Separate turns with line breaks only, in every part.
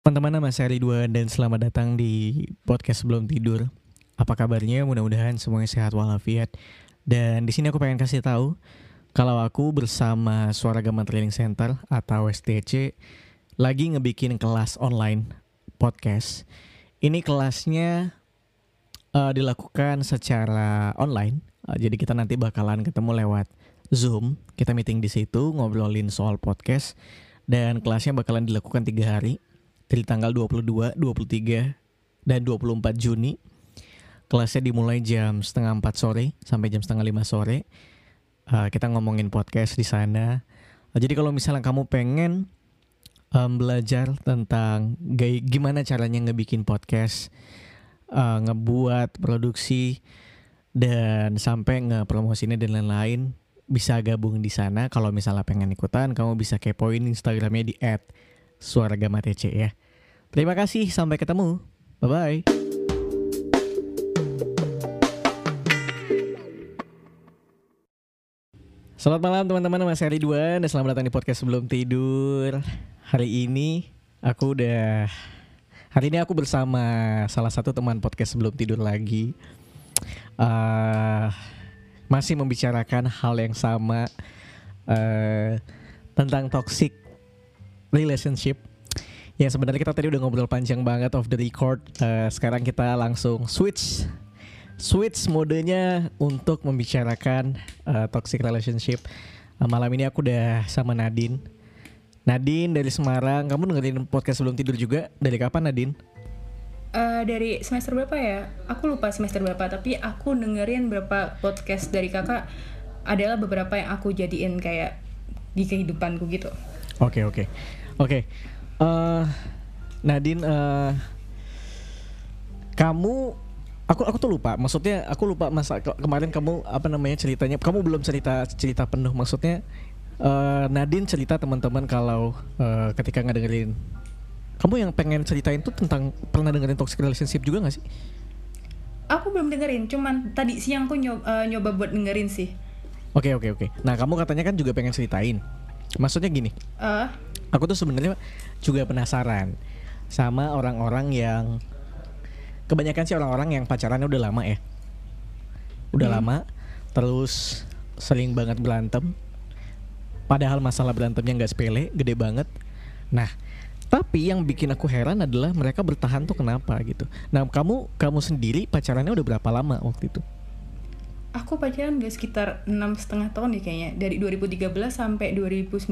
Teman-teman nama saya Ridwan dan selamat datang di podcast sebelum tidur. Apa kabarnya? Mudah-mudahan semuanya sehat walafiat. Dan di sini aku pengen kasih tahu kalau aku bersama Suara Gama Training Center atau STC lagi ngebikin kelas online podcast. Ini kelasnya uh, dilakukan secara online. Uh, jadi kita nanti bakalan ketemu lewat Zoom. Kita meeting di situ ngobrolin soal podcast dan kelasnya bakalan dilakukan tiga hari dari tanggal 22, 23, dan 24 Juni. Kelasnya dimulai jam setengah 4 sore sampai jam setengah 5 sore. Uh, kita ngomongin podcast di sana. Jadi kalau misalnya kamu pengen um, belajar tentang gay, gimana caranya ngebikin podcast, uh, ngebuat produksi, dan sampai ngepromosinya dan lain-lain, bisa gabung di sana. Kalau misalnya pengen ikutan, kamu bisa kepoin Instagramnya di Suara Gama TC ya. Terima kasih, sampai ketemu. Bye-bye. Selamat malam teman-teman, Mas Heri Ridwan dan selamat datang di podcast sebelum tidur. Hari ini aku udah hari ini aku bersama salah satu teman podcast sebelum tidur lagi. Uh, masih membicarakan hal yang sama uh, tentang toxic relationship. Ya sebenarnya kita tadi udah ngobrol panjang banget off the record. Uh, sekarang kita langsung switch switch modenya untuk membicarakan uh, toxic relationship. Uh, malam ini aku udah sama Nadine. Nadine dari Semarang. Kamu dengerin podcast sebelum tidur juga? Dari kapan Nadine?
Uh, dari semester berapa ya? Aku lupa semester berapa, tapi aku dengerin berapa podcast dari kakak adalah beberapa yang aku jadiin kayak di kehidupanku gitu.
Oke okay, oke okay. oke. Okay. Uh, Nadine, uh, kamu aku aku tuh lupa maksudnya aku lupa masa ke kemarin kamu apa namanya ceritanya kamu belum cerita cerita penuh maksudnya uh, Nadine cerita teman-teman kalau uh, ketika ngedengerin kamu yang pengen ceritain tuh tentang pernah dengerin toxic relationship juga gak sih?
Aku belum dengerin, cuman tadi siang aku nyoba, uh, nyoba buat dengerin sih.
Oke okay, oke okay, oke. Okay. Nah kamu katanya kan juga pengen ceritain. Maksudnya gini. Uh. Aku tuh sebenarnya juga penasaran sama orang-orang yang kebanyakan sih orang-orang yang pacarannya udah lama ya udah hmm. lama terus sering banget berantem padahal masalah berantemnya nggak sepele gede banget nah tapi yang bikin aku heran adalah mereka bertahan tuh kenapa gitu nah kamu kamu sendiri pacarannya udah berapa lama waktu itu
aku pacaran udah sekitar enam setengah tahun deh kayaknya. Dari 2013 sampai 2019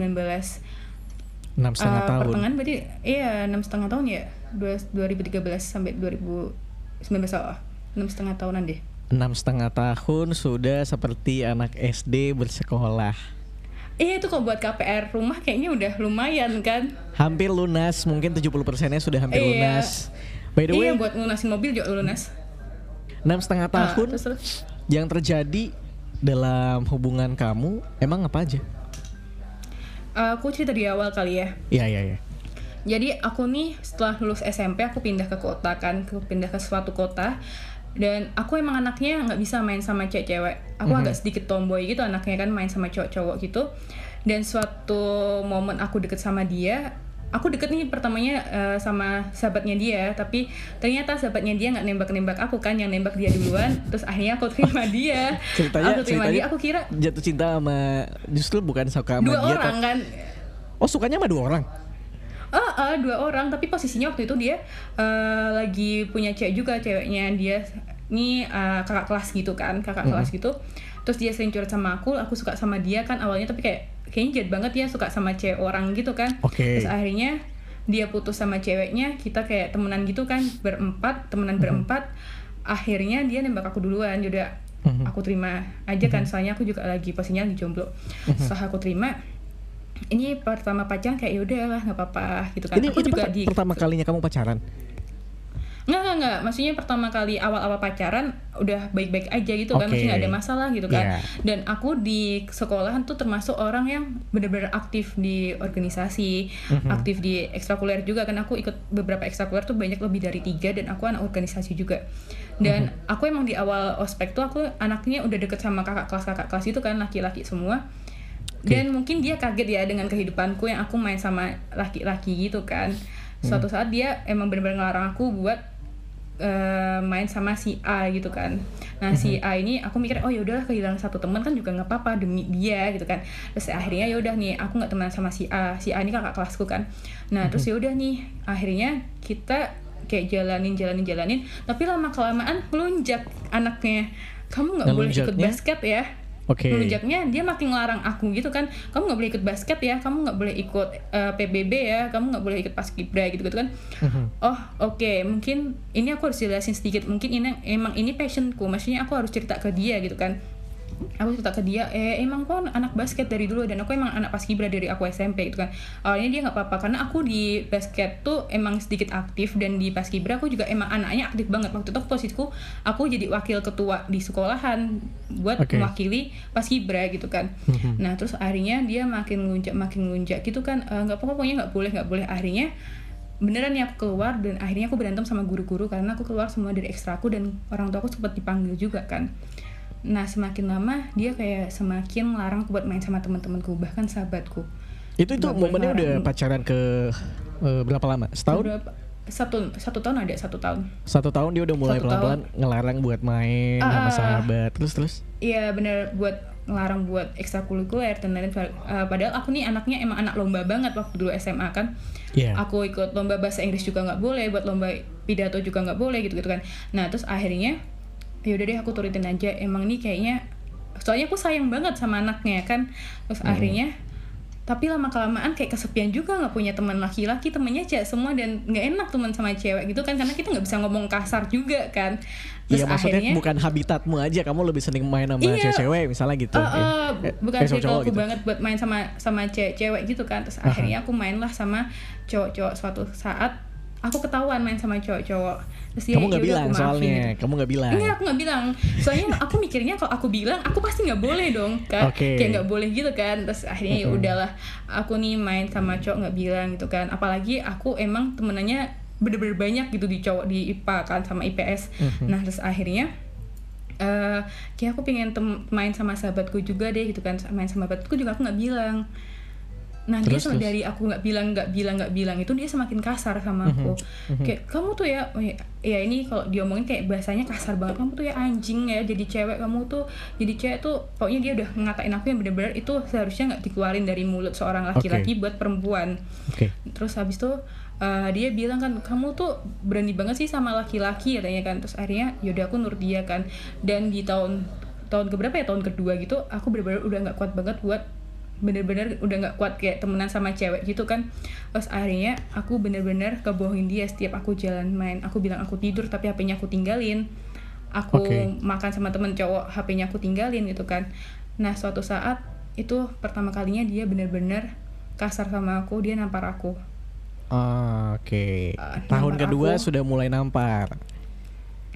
enam setengah uh, tahun.
pertengahan berarti iya enam setengah tahun ya. Dua ribu tiga belas sampai dua ribu sembilan belas oh enam setengah tahunan deh.
Enam setengah tahun sudah seperti anak SD bersekolah.
Iya itu kok buat KPR rumah kayaknya udah lumayan kan?
Hampir lunas, mungkin 70 persennya sudah hampir iya. lunas.
By the iya, way Iya buat lunasin mobil juga lunas.
Enam setengah ah, tahun? uh, terus, terus. Yang terjadi dalam hubungan kamu Emang apa aja?
aku cerita di awal kali ya.
Iya iya iya.
Jadi aku nih setelah lulus SMP aku pindah ke kota kan, aku pindah ke suatu kota dan aku emang anaknya nggak bisa main sama cewek-cewek. Aku mm -hmm. agak sedikit tomboy gitu anaknya kan main sama cowok-cowok gitu. Dan suatu momen aku deket sama dia, aku deket nih pertamanya uh, sama sahabatnya dia tapi ternyata sahabatnya dia nggak nembak nembak aku kan yang nembak dia duluan terus akhirnya aku terima dia.
Ceritanya,
aku terima dia aku kira
jatuh cinta sama justru bukan suka sama
dua dia orang kan.
Oh sukanya sama dua orang?
Uh, uh, dua orang tapi posisinya waktu itu dia uh, lagi punya cewek juga ceweknya dia. Ini uh, kakak kelas gitu kan kakak -hmm. kelas gitu. Terus dia sering curhat sama aku aku suka sama dia kan awalnya tapi kayak kayaknya jahat banget ya suka sama cewek orang gitu kan
okay.
terus akhirnya dia putus sama ceweknya kita kayak temenan gitu kan berempat temenan mm -hmm. berempat akhirnya dia nembak aku duluan juga mm -hmm. aku terima aja kan mm -hmm. soalnya aku juga lagi posisinya lagi jomblo mm -hmm. setelah aku terima ini pertama pacaran kayak yaudah lah nggak apa-apa gitu kan
ini, aku ini juga di pertama kalinya kamu pacaran
Nggak, nggak, nggak. Maksudnya pertama kali awal-awal pacaran udah baik-baik aja gitu okay. kan. Maksudnya nggak ada masalah gitu kan. Yeah. Dan aku di sekolahan tuh termasuk orang yang benar-benar aktif di organisasi, mm-hmm. aktif di ekstrakurikuler juga kan. Aku ikut beberapa ekstrakurikuler tuh banyak lebih dari tiga dan aku anak organisasi juga. Dan mm-hmm. aku emang di awal ospek tuh aku anaknya udah deket sama kakak kelas kakak kelas itu kan laki-laki semua. Okay. Dan mungkin dia kaget ya dengan kehidupanku yang aku main sama laki-laki gitu kan suatu saat dia emang benar-benar ngelarang aku buat uh, main sama si A gitu kan. Nah si A ini aku mikir oh yaudah kehilangan satu teman kan juga nggak apa-apa demi dia gitu kan. Terus akhirnya yaudah nih aku nggak teman sama si A. Si A ini kakak kelasku kan. Nah terus yaudah nih akhirnya kita kayak jalanin jalanin jalanin tapi lama kelamaan melunjak anaknya. Kamu nggak boleh ikut basket ya
Okay.
Melunjaknya dia makin ngelarang aku gitu kan, kamu nggak boleh ikut basket ya, kamu nggak boleh ikut uh, eh, PBB ya, kamu nggak boleh ikut paskibra gitu gitu kan. Uh-huh. Oh oke, okay. mungkin ini aku harus jelasin sedikit, mungkin ini emang ini passionku, maksudnya aku harus cerita ke dia gitu kan aku cerita ke dia eh emang kok anak basket dari dulu dan aku emang anak paskibra dari aku SMP gitu kan. Awalnya dia nggak apa-apa karena aku di basket tuh emang sedikit aktif dan di paskibra aku juga emang anaknya aktif banget. Waktu itu posisiku aku jadi wakil ketua di sekolahan buat okay. mewakili paskibra gitu kan. Mhm. nah terus akhirnya dia makin ngelunjak makin ngelunjak gitu kan. Eh, nggak apa-apa pokoknya nggak boleh nggak boleh. Akhirnya beneran nih aku keluar dan akhirnya aku berantem sama guru-guru karena aku keluar semua dari ekstraku dan orang tua aku sempat dipanggil juga kan nah semakin lama dia kayak semakin larang buat main sama teman-temanku bahkan sahabatku.
Itu itu momennya udah pacaran ke uh, berapa lama? Setahun? Berapa?
satu satu tahun ada satu tahun.
Satu tahun dia udah mulai pelan-pelan ngelarang buat main uh, sama sahabat. Terus terus?
Iya bener buat ngelarang buat ekstrakurikuler dan lain uh, padahal aku nih anaknya emang anak lomba banget waktu dulu SMA kan. Yeah. aku ikut lomba bahasa Inggris juga nggak boleh buat lomba pidato juga nggak boleh gitu gitu kan. Nah terus akhirnya ya udah deh aku turutin aja emang nih kayaknya soalnya aku sayang banget sama anaknya kan terus hmm. akhirnya tapi lama kelamaan kayak kesepian juga nggak punya teman laki-laki temennya cewek semua dan nggak enak teman sama cewek gitu kan karena kita nggak bisa ngomong kasar juga kan
Iya maksudnya akhirnya, bukan habitatmu aja kamu lebih sering main sama iya, cewek misalnya gitu. Uh,
uh, eh, bukan eh, aku gitu. banget buat main sama sama cewek-cewek gitu kan. Terus uh -huh. akhirnya aku main lah sama cowok-cowok suatu saat aku ketahuan main sama cowok-cowok.
Terus kamu nggak bilang soalnya kamu nggak bilang.
Enggak aku nggak bilang. Soalnya aku mikirnya kalau aku bilang aku pasti nggak boleh dong kan okay. kayak nggak boleh gitu kan. Terus akhirnya ya udahlah aku nih main sama cowok nggak bilang gitu kan. Apalagi aku emang temenannya bener-bener banyak gitu di cowok di IPA kan sama IPS nah terus akhirnya uh, kayak aku pengen main sama sahabatku juga deh gitu kan. Main sama sahabatku juga aku nggak bilang nah terus, dia terus. dari aku nggak bilang nggak bilang nggak bilang itu dia semakin kasar sama mhm, aku mm-hmm. kayak kamu tuh ya oh ya, ya ini kalau diomongin kayak bahasanya kasar banget kamu tuh ya anjing ya jadi cewek kamu tuh jadi cewek tuh pokoknya dia udah ngatain aku yang bener-bener itu seharusnya nggak dikeluarin dari mulut seorang laki-laki okay. buat perempuan okay. terus habis tuh uh, dia bilang kan kamu tuh berani banget sih sama laki-laki katanya kan terus akhirnya yaudah aku nurut dia kan dan di tahun tahun keberapa ya tahun kedua gitu aku bener-bener udah nggak kuat banget buat bener-bener udah nggak kuat kayak temenan sama cewek gitu kan. Terus akhirnya aku bener-bener kebohongin dia setiap aku jalan main. Aku bilang aku tidur tapi hpnya aku tinggalin. Aku okay. makan sama temen cowok hpnya aku tinggalin gitu kan. Nah suatu saat itu pertama kalinya dia bener-bener kasar sama aku dia nampar aku.
Oh, oke. Okay. uh, tahun kedua aku, sudah mulai nampar.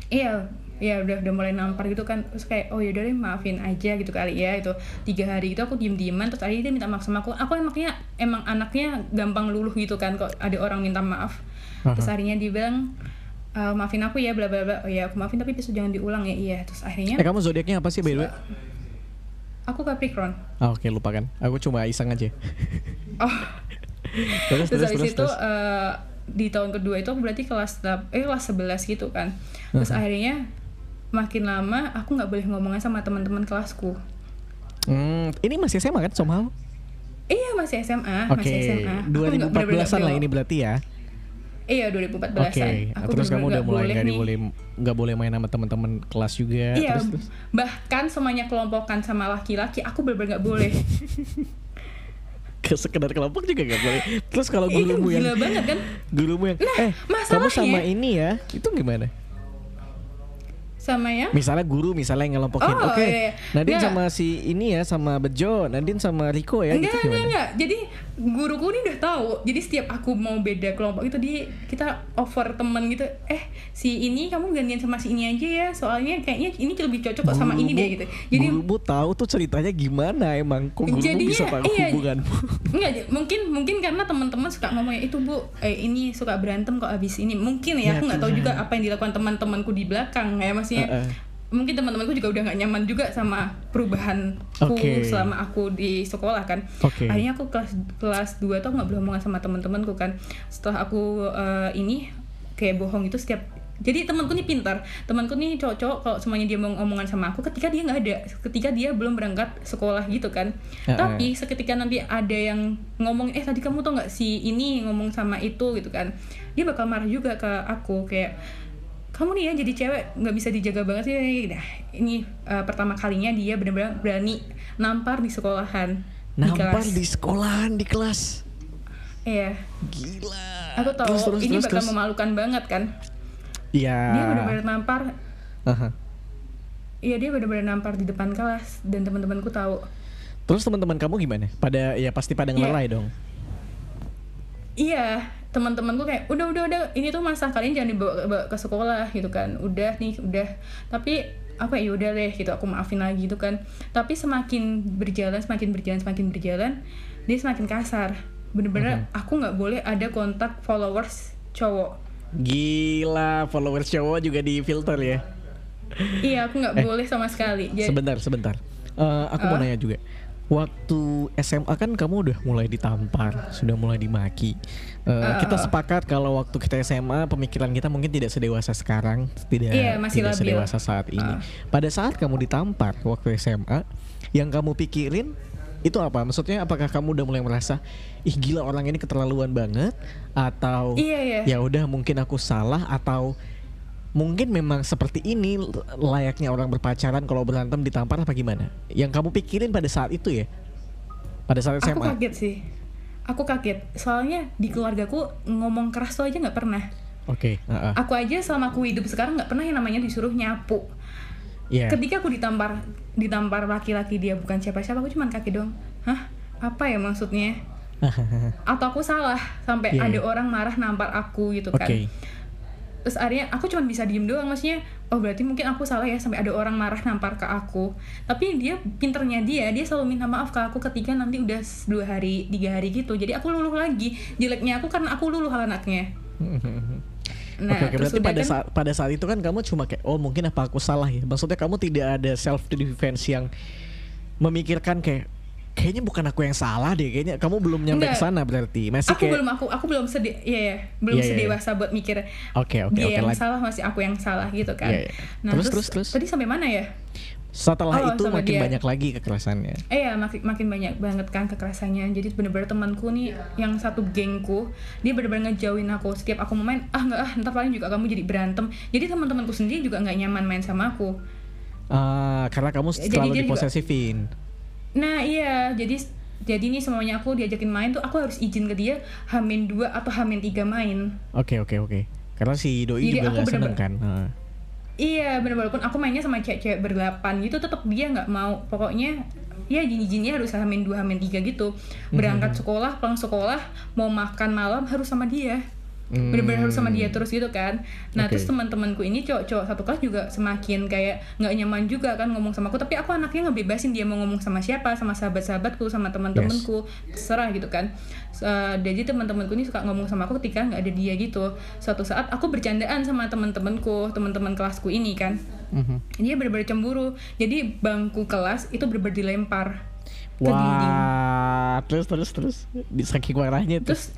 Iya ya udah udah mulai nampar gitu kan. Terus kayak oh yaudah deh maafin aja gitu kali ya itu. Tiga hari itu aku diem dieman terus tadi dia minta maaf sama aku. Aku emaknya emang anaknya gampang luluh gitu kan kok ada orang minta maaf. Uh-huh. terus harinya dia bilang uh, maafin aku ya bla bla bla. Oh ya aku maafin tapi besok jangan diulang ya. Iya terus akhirnya
eh kamu zodiaknya apa sih by the way?
Aku Capricorn.
Oh, oke okay, lupakan. Aku cuma iseng aja.
Oh. Terus, terus, terus, terus, itu Uh, di tahun kedua itu aku berarti kelas eh kelas 11 gitu kan. Terus uh-huh. akhirnya makin lama aku nggak boleh ngomongin sama teman-teman kelasku.
Hmm, ini masih SMA kan somehow?
Iya masih SMA, okay. masih SMA.
2014-an lah ini berarti ya?
Iya 2014-an. Oke. Okay.
Aku terus kamu udah mulai nggak boleh nggak boleh main sama teman-teman kelas juga.
Iya.
Terus, terus.
Bahkan semuanya kelompokan sama laki-laki, aku benar-benar nggak boleh.
ke sekedar kelompok juga gak boleh. Terus kalau gurumu yang
gila banget kan?
Gurumu yang nah, eh kamu sama ini ya, itu gimana?
Sama ya
misalnya guru misalnya yang ngelompokin oh, oke okay. iya, iya. Nadine nggak. sama si ini ya sama Bejo Nadine sama Riko ya
enggak,
gitu
enggak, enggak jadi guruku ini udah tahu. Jadi setiap aku mau beda kelompok itu di kita offer temen gitu. Eh si ini kamu gantian sama si ini aja ya soalnya kayaknya ini lebih cocok kok sama ini deh gitu.
Jadi bu tahu tuh ceritanya gimana emang. Kok gurumu jadinya, bisa tahu iya, hubunganmu?
Enggak mungkin mungkin karena teman-teman suka ngomongnya itu bu eh ini suka berantem kok abis ini. Mungkin ya, ya aku nggak tahu juga apa yang dilakukan teman-temanku di belakang ya maksudnya. Uh -uh. Mungkin teman-temanku juga udah nggak nyaman juga sama perubahanku okay. selama aku di sekolah kan okay. akhirnya aku kelas kelas 2 tuh nggak berhubungan sama teman-temanku kan setelah aku uh, ini kayak bohong itu setiap jadi temanku nih pintar temanku nih cowok-cowok kalau semuanya dia mau ngomongan sama aku ketika dia nggak ada ketika dia belum berangkat sekolah gitu kan -uh. tapi seketika nanti ada yang ngomong eh tadi kamu tuh nggak si ini ngomong sama itu gitu kan dia bakal marah juga ke aku kayak kamu nih ya jadi cewek nggak bisa dijaga banget sih. Nah, ini uh, pertama kalinya dia benar-benar berani nampar di sekolahan
nampar di, di sekolahan di kelas?
Iya.
Gila.
Aku tahu terus, terus, ini terus, bakal terus. memalukan banget kan?
Iya.
Dia benar-benar nampar. Iya dia benar-benar nampar di depan kelas dan teman-temanku tahu.
Terus teman-teman kamu gimana? Pada ya pasti pada ngelerai yeah. dong.
Iya teman-temanku kayak udah udah udah ini tuh masa kalian jangan dibawa, bawa ke sekolah gitu kan. Udah nih udah. Tapi apa ya udah deh gitu aku maafin lagi gitu kan. Tapi semakin berjalan semakin berjalan semakin berjalan dia semakin kasar. Bener-bener uh-huh. aku nggak boleh ada kontak followers cowok.
Gila followers cowok juga di filter ya.
Iya aku nggak eh, boleh sama sekali.
Jadi, sebentar sebentar. Uh, aku uh, mau nanya juga waktu SMA kan kamu udah mulai ditampar, sudah mulai dimaki. Uh, uh, kita sepakat kalau waktu kita SMA pemikiran kita mungkin tidak sedewasa sekarang, tidak
iya, masih
tidak labil. sedewasa saat ini. Uh. Pada saat kamu ditampar waktu SMA, yang kamu pikirin itu apa? Maksudnya apakah kamu udah mulai merasa ih gila orang ini keterlaluan banget atau
iya, iya.
ya udah mungkin aku salah atau mungkin memang seperti ini layaknya orang berpacaran kalau berantem ditampar apa gimana? Yang kamu pikirin pada saat itu ya? Pada saat SMA?
Aku kaget sih. Aku kaget. Soalnya di keluargaku ngomong keras tuh aja nggak pernah.
Oke. Okay, uh -uh.
Aku aja selama aku hidup sekarang nggak pernah yang namanya disuruh nyapu. Yeah. Ketika aku ditampar ditampar laki-laki dia bukan siapa-siapa, aku cuma kaki dong. Hah? Apa ya maksudnya? Atau aku salah sampai yeah. ada orang marah nampar aku gitu kan? Okay terus akhirnya aku cuma bisa diem doang maksudnya oh berarti mungkin aku salah ya sampai ada orang marah nampar ke aku. Tapi dia pinternya dia dia selalu minta maaf ke aku ketika nanti udah dua hari tiga hari gitu. Jadi aku luluh lagi. Jeleknya aku karena aku luluh hal anaknya.
Nah, Oke, okay, berarti pada kan, saat pada saat itu kan kamu cuma kayak oh mungkin apa aku salah ya. Maksudnya kamu tidak ada self defense yang memikirkan kayak kayaknya bukan aku yang salah deh kayaknya kamu belum nyampe ke sana berarti. Masih
aku
kayak
belum aku aku belum sedih ya ya belum yeah, sedewasa yeah. buat mikir
oke okay, oke okay,
dia
okay,
yang salah masih aku yang salah gitu kan. Yeah, yeah. nah terus, terus terus tadi sampai mana ya?
Setelah oh, itu makin dia. banyak lagi kekerasannya.
Eh ya makin makin banyak banget kan kekerasannya. Jadi bener-bener temanku nih yang satu gengku dia bener-bener ngejauhin aku. Setiap aku mau main ah nggak ah ntar paling juga kamu jadi berantem. Jadi teman-temanku sendiri juga nggak nyaman main sama aku.
Uh, karena kamu selalu diposesifin
nah iya. Jadi jadi nih semuanya aku diajakin main tuh aku harus izin ke dia hamin dua atau hamin tiga main.
Oke okay, oke okay, oke. Okay. karena si doi jadi juga nggak seneng kan? Uh.
iya bener walaupun aku mainnya sama cewek-cewek berdelapan gitu tetap dia nggak mau. Pokoknya ya izin-izinnya harus hamin dua hamin tiga gitu. Berangkat sekolah pulang sekolah mau makan malam harus sama dia hmm. bener-bener harus sama dia terus gitu kan. Nah okay. terus teman-temanku ini cowok-cowok satu kelas juga semakin kayak nggak nyaman juga kan ngomong sama aku. Tapi aku anaknya ngebebasin dia mau ngomong sama siapa sama sahabat-sahabatku sama teman-temanku yes. serah gitu kan. Uh, jadi teman-temanku ini suka ngomong sama aku ketika nggak ada dia gitu. Suatu saat aku bercandaan sama teman-temanku teman-teman kelasku ini kan. Mm-hmm. dia bener-bener cemburu. Jadi bangku kelas itu bener-bener dilempar
ke Wah, dinding. terus terus terus. Saking marahnya
terus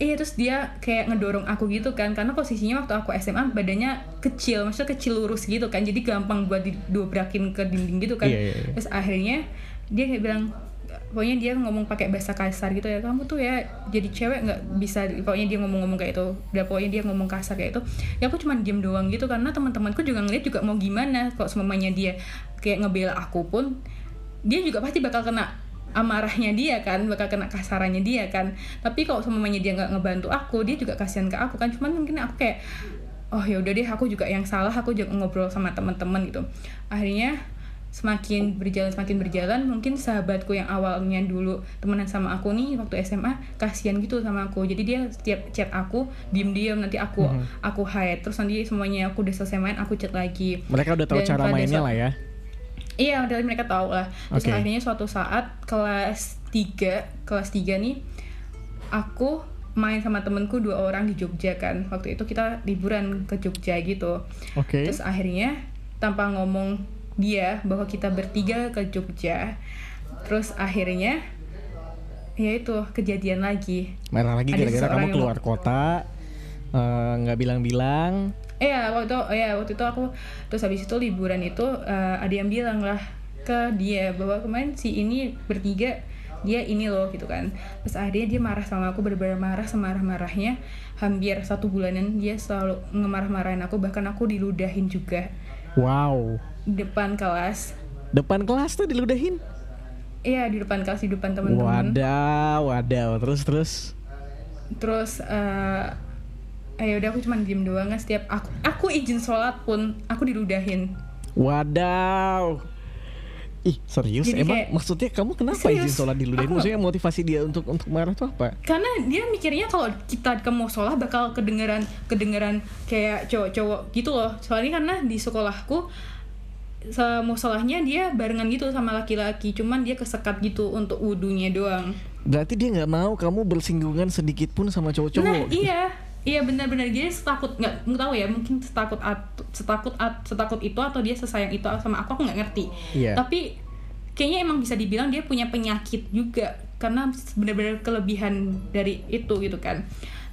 Iya terus dia kayak ngedorong aku gitu kan karena posisinya waktu aku SMA badannya kecil maksudnya kecil lurus gitu kan jadi gampang buat didobrakin ke dinding gitu kan yeah, yeah, yeah. terus akhirnya dia kayak bilang pokoknya dia ngomong pakai bahasa kasar gitu ya kamu tuh ya jadi cewek nggak bisa pokoknya dia ngomong-ngomong kayak itu udah pokoknya dia ngomong kasar kayak itu ya aku cuma diem doang gitu karena teman-temanku juga ngeliat juga mau gimana kok semuanya dia kayak ngebela aku pun dia juga pasti bakal kena amarahnya dia kan bakal kena kasarannya dia kan. Tapi kalau semuanya dia nggak ngebantu aku dia juga kasihan ke aku kan. Cuman mungkin aku kayak oh ya udah deh aku juga yang salah aku juga ngobrol sama teman-teman gitu. Akhirnya semakin berjalan semakin berjalan mungkin sahabatku yang awalnya dulu temenan sama aku nih waktu SMA kasihan gitu sama aku. Jadi dia setiap chat aku diem-diem nanti aku mm -hmm. aku hide. Terus nanti semuanya aku udah selesai main aku chat lagi.
Mereka udah tahu Dan cara mainnya lah ya
Iya, dari mereka tahu lah. Terus okay. akhirnya suatu saat kelas 3, kelas 3 nih aku main sama temenku dua orang di Jogja kan. Waktu itu kita liburan ke Jogja gitu.
Okay.
Terus akhirnya tanpa ngomong dia bahwa kita bertiga ke Jogja terus akhirnya ya itu kejadian lagi
marah lagi gara-gara kamu keluar kota nggak uh, bilang-bilang.
Iya waktu itu ya waktu itu aku terus habis itu liburan itu uh, ada yang bilang lah ke dia bahwa kemarin si ini bertiga dia ini loh gitu kan. Terus akhirnya dia marah sama aku benar-benar marah semarah-marahnya. Hampir satu bulanan dia selalu ngemarah-marahin aku bahkan aku diludahin juga.
Wow.
Depan kelas.
Depan kelas tuh diludahin?
Iya di depan kelas di depan teman-teman.
Wadah wadah. Terus terus?
Terus uh, ayo udah aku cuma diem doang setiap aku aku izin sholat pun aku diludahin
wadaw Ih serius Jadi emang kayak, maksudnya kamu kenapa serius? izin sholat dulu? Aku, maksudnya motivasi dia untuk untuk marah tuh apa?
Karena dia mikirnya kalau kita kamu sholat bakal kedengeran kedengeran kayak cowok-cowok gitu loh. Soalnya karena di sekolahku salahnya dia barengan gitu sama laki-laki, cuman dia kesekat gitu untuk wudhunya doang.
Berarti dia nggak mau kamu bersinggungan sedikit pun sama cowok-cowok. Nah
gitu. iya, Iya benar-benar dia setakut nggak nggak tahu ya mungkin setakut at, setakut at, setakut itu atau dia sesayang itu sama aku aku nggak ngerti. Yeah. Tapi kayaknya emang bisa dibilang dia punya penyakit juga karena benar-benar kelebihan dari itu gitu kan.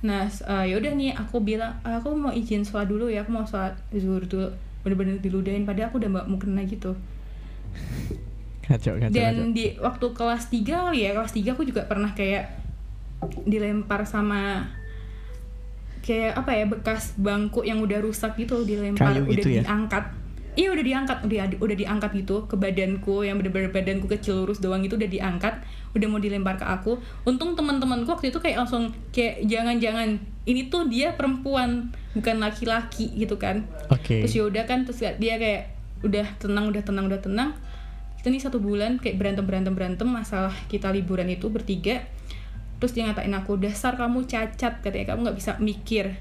Nah uh, yaudah nih aku bilang aku mau izin sholat dulu ya aku mau sholat zuhur dulu benar-benar diludahin padahal aku udah mau kena gitu.
Kacau, kacau,
Dan
kacau.
di waktu kelas 3 kali ya kelas 3 aku juga pernah kayak dilempar sama kayak apa ya bekas bangku yang udah rusak gitu dilempar Kayu udah gitu ya? diangkat. Iya udah diangkat udah udah diangkat gitu ke badanku yang bener-bener badanku kecil lurus doang itu udah diangkat udah mau dilempar ke aku. Untung teman-temanku waktu itu kayak langsung kayak jangan-jangan ini tuh dia perempuan bukan laki-laki gitu kan.
Okay.
terus yaudah kan terus dia kayak udah tenang udah tenang udah tenang. Kita nih satu bulan kayak berantem berantem berantem masalah kita liburan itu bertiga terus dia ngatain aku dasar kamu cacat katanya. Kamu nggak bisa mikir.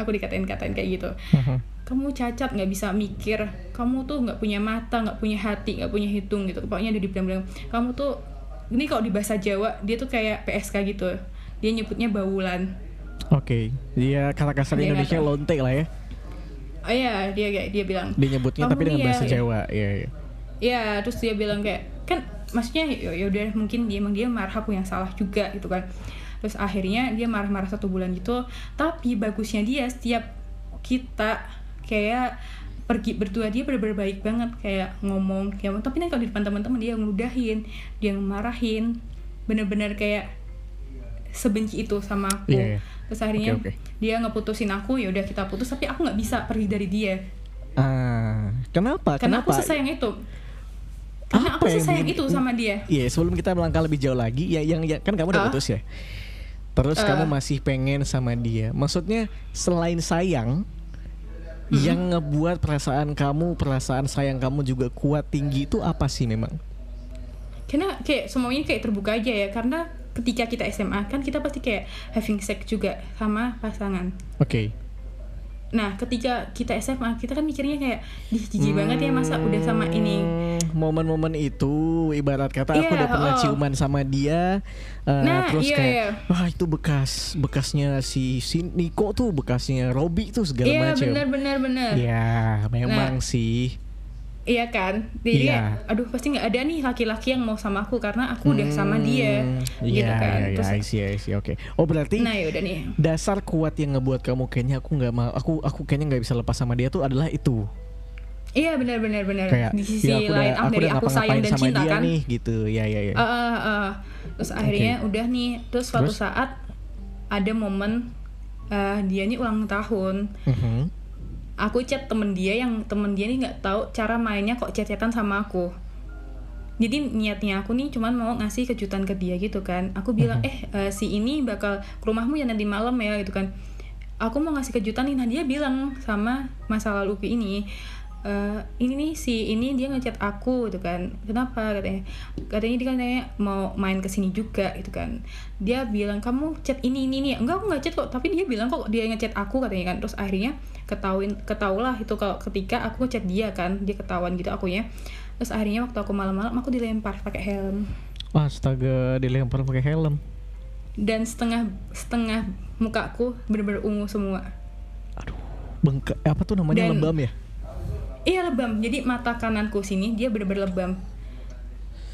Aku dikatain katain kayak gitu. Uh-huh. kamu cacat nggak bisa mikir. Kamu tuh nggak punya mata nggak punya hati nggak punya hitung gitu. Pokoknya dia dibilang-bilang kamu tuh ini kalau di bahasa Jawa dia tuh kayak PSK gitu. Dia nyebutnya baulan.
Oke. Okay. dia kata kasar dia Indonesia lonte lah ya.
Oh iya dia kayak dia bilang
dia nyebutnya tapi dengan bahasa ya, Jawa. Iya iya.
Iya terus dia bilang kayak kan maksudnya ya, ya udah mungkin dia emang dia marah aku yang salah juga gitu kan terus akhirnya dia marah-marah satu bulan gitu tapi bagusnya dia setiap kita kayak pergi berdua dia bener-bener baik banget kayak ngomong kayak tapi nanti kalau di depan teman-teman dia ngeludahin dia ngemarahin bener-bener kayak sebenci itu sama aku yeah, yeah. terus akhirnya okay, okay. dia ngeputusin aku ya udah kita putus tapi aku nggak bisa pergi dari dia
ah kenapa
karena kenapa? aku sesayang itu karena apa aku sih sayang itu sama dia.
Iya, sebelum kita melangkah lebih jauh lagi, ya yang ya, kan kamu udah uh. putus ya. Terus uh. kamu masih pengen sama dia. Maksudnya selain sayang, hmm. yang ngebuat perasaan kamu, perasaan sayang kamu juga kuat tinggi itu apa sih memang?
Karena kayak semuanya kayak terbuka aja ya. Karena ketika kita SMA kan kita pasti kayak having sex juga sama pasangan.
Oke. Okay
Nah, ketika kita SMA, kita kan mikirnya kayak, di jijik hmm, banget ya masa udah sama ini.
Momen-momen itu, ibarat kata yeah, aku udah pernah oh. ciuman sama dia, uh, nah, terus iya, kayak, iya. wah itu bekas, bekasnya si, si Niko tuh, bekasnya Robi tuh segala
yeah,
macam.
Iya, benar-benar benar.
Ya, memang nah, sih.
Iya kan, jadi yeah. kayak, aduh pasti nggak ada nih laki-laki yang mau sama aku karena aku udah sama hmm, dia,
yeah, gitu kan. Iya, Terus, yeah, I see, I see, oke. Okay. Oh berarti,
nah yaudah nih.
Dasar kuat yang ngebuat kamu kayaknya aku nggak mau, aku aku kayaknya nggak bisa lepas sama dia tuh adalah itu.
Iya benar benar benar. Di sisi ya, aku lain, aku dari aku sayang dan cinta kan.
Nih, gitu, ya ya ya.
Uh, uh, uh. Terus akhirnya okay. udah nih, terus suatu terus? saat ada momen uh, dia nih ulang tahun. Uh mhm. -huh aku chat temen dia yang temen dia nih nggak tahu cara mainnya kok chat-chatan sama aku jadi niatnya aku nih cuman mau ngasih kejutan ke dia gitu kan aku bilang eh uh, si ini bakal ke rumahmu ya nanti malam ya gitu kan aku mau ngasih kejutan nih nah dia bilang sama masa lalu ini uh, ini nih si ini dia ngechat aku gitu kan. Kenapa? Katanya katanya dia katanya mau main ke sini juga gitu kan. Dia bilang kamu chat ini ini nih enggak aku nggak chat kok. Tapi dia bilang kok dia ngechat aku katanya kan. Terus akhirnya ketahuin ketahulah itu kalau ketika aku ngechat dia kan. Dia ketahuan gitu aku ya terus akhirnya waktu aku malam-malam aku dilempar pakai helm.
Astaga dilempar pakai helm.
Dan setengah setengah mukaku bener-bener ungu semua.
Aduh bengkak apa tuh namanya dan, lebam ya
iya lebam. Jadi mata kananku sini dia benar-benar lebam.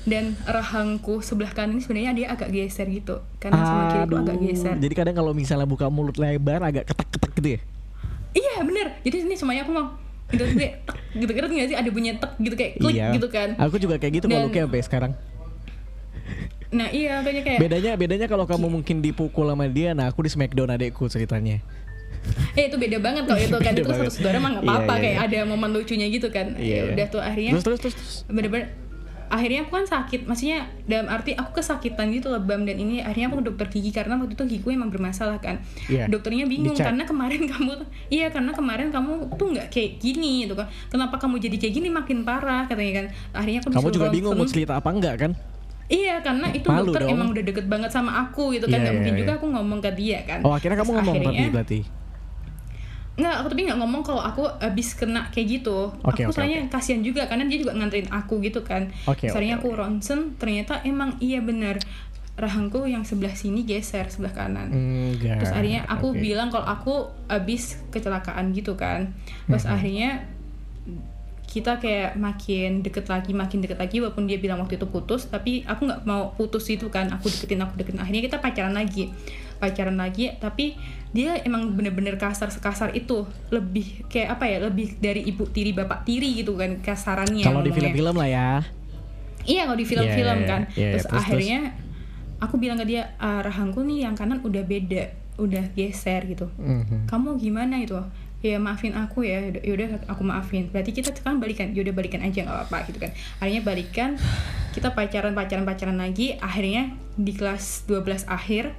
Dan rahangku sebelah kanan ini sebenarnya dia agak geser gitu. Karena sama kiri itu agak geser.
Jadi kadang kalau misalnya buka mulut lebar agak ketek-ketek gitu ya?
Iya bener. Jadi ini semuanya aku mau gitu kayak gitu. Gitu nggak sih? Ada bunyi tek gitu kayak klik iya. gitu kan.
Aku juga kayak gitu kalau kayak sampai sekarang.
Nah iya kayak
bedanya bedanya kalau kamu mungkin dipukul sama dia nah aku di smackdown adekku ceritanya
eh itu beda banget kalau itu kan. Itu satu saudara mah nggak iya, apa-apa iya, iya, kayak ada momen lucunya gitu kan. Iya, ya udah tuh akhirnya
terus terus terus, terus.
bener-bener akhirnya aku kan sakit. Maksudnya dalam arti aku kesakitan gitu lebam dan ini akhirnya aku ke dokter gigi karena waktu itu gigiku emang bermasalah kan. Yeah. dokternya bingung Dicek. karena kemarin kamu iya karena kemarin kamu tuh nggak kayak gini gitu kan. Kenapa kamu jadi kayak gini? Makin parah katanya kan. Akhirnya aku
kamu juga bingung mau cerita apa enggak kan?
Iya karena itu Malu dokter dong. emang udah deket banget sama aku gitu kan. Yeah, nggak yeah, mungkin yeah. juga aku ngomong ke dia kan.
Oh akhirnya kamu ngomong akhirnya, tapi berarti
Nggak, aku tapi nggak ngomong kalau aku abis kena kayak gitu. Okay, aku okay, soalnya okay. kasihan juga karena dia juga nganterin aku gitu kan. Okay, Soalnya okay, aku okay. ronsen ternyata emang iya benar rahangku yang sebelah sini geser sebelah kanan. Enggak. Terus akhirnya aku okay. bilang kalau aku abis kecelakaan gitu kan. Terus mm -hmm. akhirnya kita kayak makin deket lagi makin deket lagi walaupun dia bilang waktu itu putus tapi aku nggak mau putus itu kan aku deketin aku deketin akhirnya kita pacaran lagi pacaran lagi tapi dia emang bener-bener kasar sekasar itu. Lebih kayak apa ya lebih dari ibu tiri bapak tiri gitu kan kasarannya
kalau di film-film lah ya.
Iya kalau di film-film yeah, kan. yeah, yeah, terus, terus akhirnya terus. aku bilang ke dia ah, rahangku nih yang kanan udah beda udah geser gitu. Mm-hmm. kamu gimana itu? Ya maafin aku ya. Yaudah aku maafin. Berarti kita sekarang balikan. Yaudah balikan aja nggak apa-apa gitu kan. Akhirnya balikan. Kita pacaran pacaran pacaran lagi. Akhirnya di kelas 12 akhir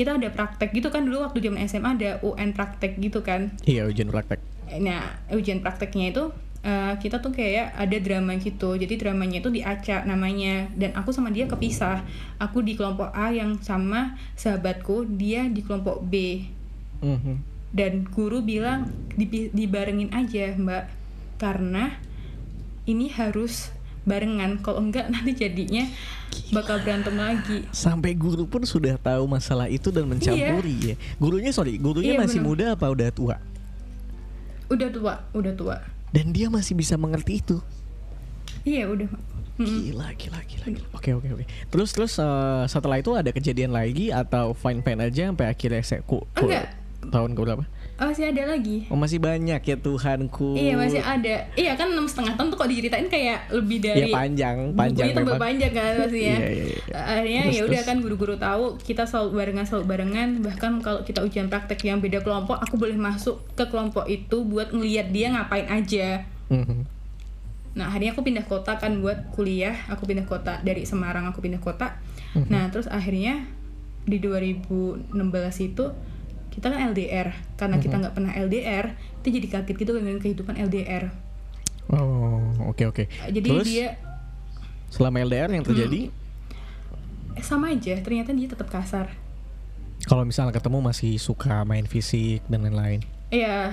kita ada praktek gitu kan dulu waktu zaman SMA ada UN praktek gitu kan.
Iya ujian praktek.
Nah ujian prakteknya itu uh, kita tuh kayak ada drama gitu. Jadi dramanya itu di Aca namanya. Dan aku sama dia kepisah. Aku di kelompok A yang sama sahabatku dia di kelompok B. Mm -hmm. dan guru bilang dibarengin aja mbak. Karena ini harus barengan. Kalau enggak nanti jadinya bakal berantem lagi.
Sampai guru pun sudah tahu masalah itu dan mencampuri iya. ya. Gurunya sorry gurunya iya, masih bener. muda apa udah tua?
Udah tua udah tua.
Dan dia masih bisa mengerti itu?
Iya udah.
Gila gila gila, gila. oke oke oke. Terus terus uh, setelah itu ada kejadian lagi atau fine fine aja sampai akhirnya saya ku, ku
enggak.
tahun ke berapa
Oh, masih ada lagi.
Oh masih banyak ya Tuhanku.
Iya masih ada. Iya kan enam setengah tahun tuh kok diceritain kayak lebih iya, dari.
Iya panjang, panjang.
Bukunya tambah panjang kan pasti ya. iya, iya, iya. Akhirnya ya udah kan guru-guru tahu kita selalu barengan selalu barengan. Bahkan kalau kita ujian praktek yang beda kelompok, aku boleh masuk ke kelompok itu buat ngeliat dia ngapain aja. Mm-hmm. Nah akhirnya aku pindah kota kan buat kuliah. Aku pindah kota dari Semarang aku pindah kota. Mm-hmm. Nah terus akhirnya di 2016 itu kita kan LDR karena kita mhm. nggak pernah LDR itu jadi kaget gitu dengan kehidupan LDR
oh oke okay, oke. Okay.
jadi Terus, dia
selama LDR yang terjadi?
Hmm, sama aja ternyata dia tetap kasar.
Kalau misalnya ketemu masih suka main fisik dan lain-lain?
Iya.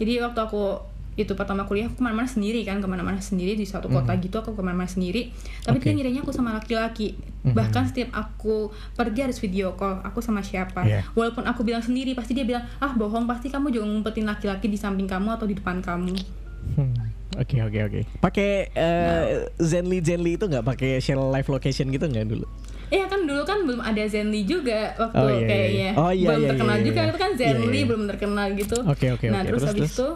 Jadi waktu aku itu pertama kuliah aku ke mana-mana sendiri kan ke mana-mana sendiri di suatu kota mm. gitu aku ke mana-mana sendiri tapi okay. dia ngiranya aku sama laki-laki mm-hmm. bahkan setiap aku pergi harus video call aku sama siapa yeah. walaupun aku bilang sendiri pasti dia bilang ah bohong pasti kamu juga ngumpetin laki-laki di samping kamu atau di depan kamu
hmm. Oke oke oke. Pakai uh, nah. Zenly Zenly itu nggak pakai share live location gitu nggak dulu?
Iya kan dulu kan belum ada Zenly juga waktu oh, iya, iya. kayaknya
oh, iya,
belum
iya,
terkenal
iya,
juga
iya.
itu kan Zenly iya, iya. belum terkenal gitu.
Oke okay, oke okay,
Nah
okay.
terus,
terus
habis itu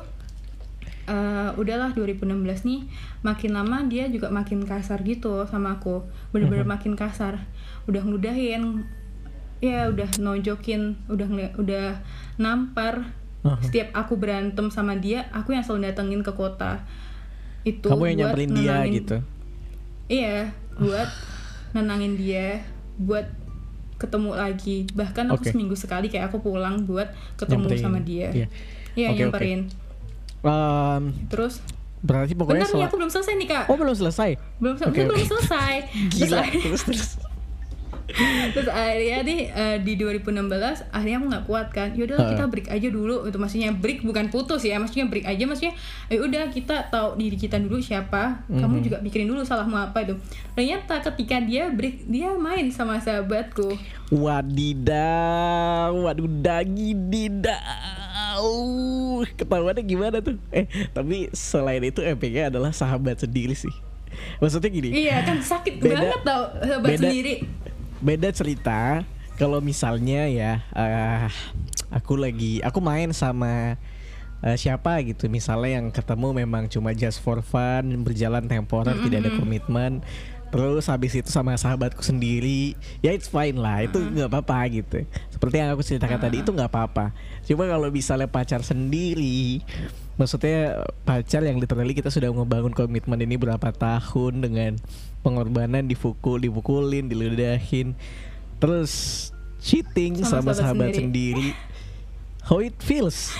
uh, udahlah 2016 nih makin lama dia juga makin kasar gitu sama aku bener-bener uh-huh. makin kasar udah ngeludahin ya udah nonjokin udah udah nampar uh-huh. setiap aku berantem sama dia aku yang selalu datengin ke kota itu
kamu yang nyamperin dia gitu
iya buat nenangin dia buat ketemu lagi bahkan aku okay. seminggu sekali kayak aku pulang buat ketemu nyamperin. sama dia iya yeah. okay, nyamperin okay
Um,
Terus
berarti pokoknya
Bentar nih aku belum selesai nih kak
Oh belum selesai?
Belum, okay, okay. belum selesai
Gila terus terus
terus akhirnya nih uh, di 2016 akhirnya aku nggak kuat kan yaudah uh. kita break aja dulu itu maksudnya break bukan putus ya maksudnya break aja maksudnya ya udah kita tahu diri kita dulu siapa kamu juga pikirin dulu salahmu apa itu ternyata ketika dia break dia main sama sahabatku
wadidaw waduh dagi didaw ketahuannya gimana tuh? Eh, tapi selain itu epicnya adalah sahabat sendiri sih. Maksudnya gini.
Iya, kan sakit beda, banget tau sahabat beda, sendiri.
Beda cerita kalau misalnya ya uh, aku lagi aku main sama uh, siapa gitu misalnya yang ketemu memang cuma just for fun berjalan temporer mm -hmm. tidak ada komitmen terus habis itu sama sahabatku sendiri ya it's fine lah itu nggak uh -huh. apa-apa gitu seperti yang aku ceritakan uh -huh. tadi itu nggak apa-apa cuma kalau misalnya pacar sendiri maksudnya pacar yang literally kita sudah ngebangun komitmen ini berapa tahun dengan pengorbanan dipukul dipukulin diludahin terus cheating sama, sama sahabat, sahabat sendiri. sendiri how it feels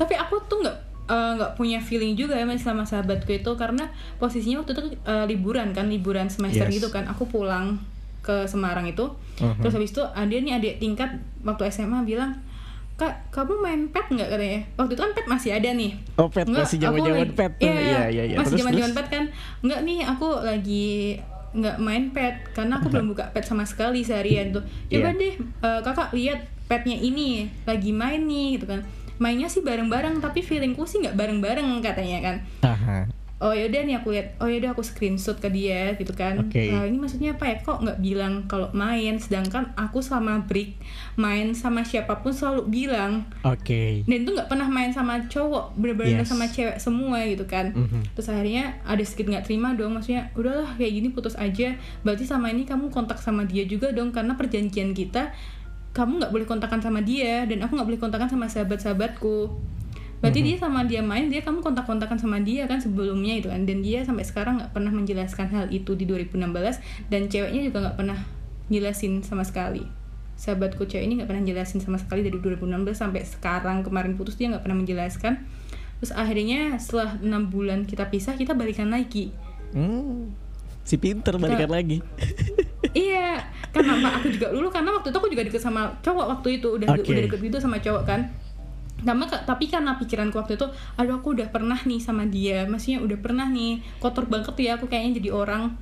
tapi aku tuh nggak Eh, nggak uh, punya feeling juga ya sama sahabatku itu karena posisinya waktu itu uh, liburan kan liburan semester yes. gitu kan aku pulang ke Semarang itu uh-huh. terus habis itu ada nih adik tingkat waktu SMA bilang kak kamu main pet nggak katanya? Waktu itu kan pet masih ada nih.
Oh pet. Nggak, masih zaman zaman pet
iya, iya, iya, iya. masih zaman zaman pet kan. Nggak nih aku lagi nggak main pet karena aku belum buka pet sama sekali seharian tuh. Coba yeah. deh uh, kakak lihat petnya ini. Lagi main nih gitu kan. Mainnya sih bareng-bareng tapi feelingku sih nggak bareng-bareng katanya kan. Aha. Oh yaudah nih aku lihat oh yaudah aku screenshot ke dia gitu kan okay. nah, ini maksudnya apa ya kok nggak bilang kalau main sedangkan aku selama break main sama siapa pun selalu bilang
oke okay.
dan itu nggak pernah main sama cowok bener-bener yes. sama cewek semua gitu kan mm-hmm. terus akhirnya ada sedikit nggak terima dong maksudnya udahlah kayak gini putus aja berarti sama ini kamu kontak sama dia juga dong karena perjanjian kita kamu nggak boleh kontakkan sama dia dan aku nggak boleh kontakkan sama sahabat-sahabatku berarti mm -hmm. dia sama dia main dia kamu kontak-kontakan sama dia kan sebelumnya itu kan. Dan dia sampai sekarang nggak pernah menjelaskan hal itu di 2016 dan ceweknya juga nggak pernah jelasin sama sekali. Sahabatku cewek ini nggak pernah jelasin sama sekali dari 2016 sampai sekarang. Kemarin putus dia nggak pernah menjelaskan. Terus akhirnya setelah enam bulan kita pisah kita balikan lagi.
Hmm, si pinter balikan kita, lagi.
Iya kenapa aku juga dulu karena waktu itu aku juga deket sama cowok waktu itu. Udah okay. udah deket gitu sama cowok kan Nama, tapi karena pikiranku waktu itu aduh aku udah pernah nih sama dia. Maksudnya udah pernah nih kotor banget ya aku kayaknya jadi orang.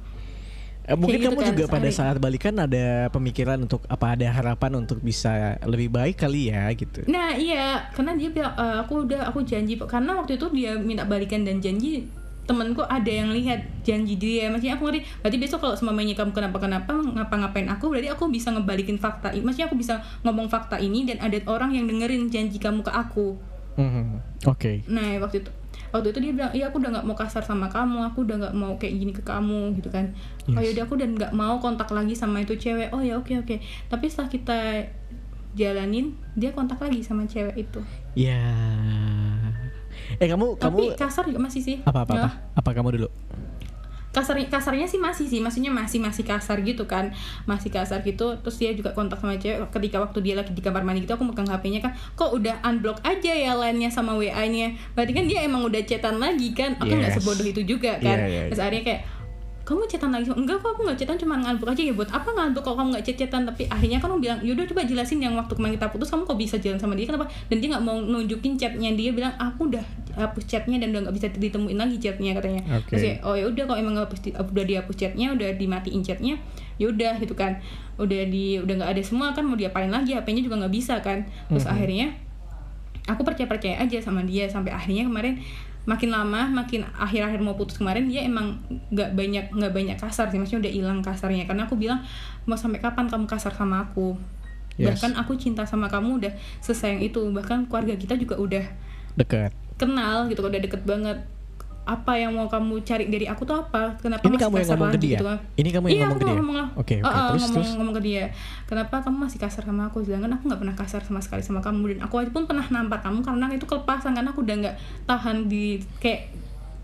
Eh, mungkin gitu kamu kan, juga pada saat balikan ada pemikiran untuk apa ada harapan untuk bisa lebih baik kali ya gitu?
Nah iya karena dia bilang e, aku udah aku janji karena waktu itu dia minta balikan dan janji temenku ada yang lihat janji dia maksudnya aku ngerti berarti besok kalau semuanya kamu kenapa kenapa ngapa-ngapain aku berarti aku bisa ngebalikin fakta ini maksudnya aku bisa ngomong fakta ini dan ada orang yang dengerin janji kamu ke aku
mm-hmm. oke okay.
nah waktu itu waktu itu dia bilang iya aku udah nggak mau kasar sama kamu aku udah nggak mau kayak gini ke kamu gitu kan yes. oh yaudah aku dan nggak mau kontak lagi sama itu cewek oh ya oke okay, oke okay. tapi setelah kita jalanin dia kontak lagi sama cewek itu
ya yeah Eh kamu
Tapi
kamu
kasar juga masih sih.
Apa apa apa? Apa kamu dulu?
kasar kasarnya sih masih sih maksudnya masih masih kasar gitu kan masih kasar gitu terus dia juga kontak sama cewek ketika waktu dia lagi di kamar mandi gitu aku megang hp-nya kan kok udah unblock aja ya lainnya sama wa-nya berarti kan dia emang udah chatan lagi kan aku nggak yes. sebodoh itu juga kan yeah, yeah, yeah. terus akhirnya kayak kamu chatan lagi enggak kok aku nggak chatan cuma ngalbuk aja. Ya buat apa ngalbuk kalau kamu nggak chatan tapi akhirnya kan kamu bilang yaudah coba jelasin yang waktu kemarin kita putus kamu kok bisa jalan sama dia? Kenapa? Dan dia nggak mau nunjukin chatnya dia bilang aku udah hapus chatnya dan udah nggak bisa ditemuin lagi chatnya katanya. Okay. terus ya oh ya udah kalau emang hapus udah dihapus chatnya udah dimatiin chatnya yaudah gitu kan. Udah di udah nggak ada semua kan mau diapain lagi hpnya juga nggak bisa kan. Terus mm -hmm. akhirnya aku percaya percaya aja sama dia sampai akhirnya kemarin makin lama makin akhir-akhir mau putus kemarin dia emang nggak banyak nggak banyak kasar sih. Maksudnya udah hilang kasarnya. Karena aku bilang mau sampai kapan kamu kasar sama aku? Yes. bahkan aku cinta sama kamu udah sesayang itu. Bahkan keluarga kita juga udah
dekat.
kenal gitu udah deket banget apa yang mau kamu cari dari aku tuh apa? Kenapa
ini kamu yang ngomong ke dia? gitu kan? ini kamu yang
iya,
ngomong ke dia?
ngomong, oke okay, okay. uh, uh, terus ngomong, terus? ngomong ke dia. Kenapa kamu masih kasar sama aku? Sedangkan aku nggak pernah kasar sama sekali sama kamu. Dan aku pun pernah nampar kamu karena itu kelepasan. Karena aku udah nggak tahan di kayak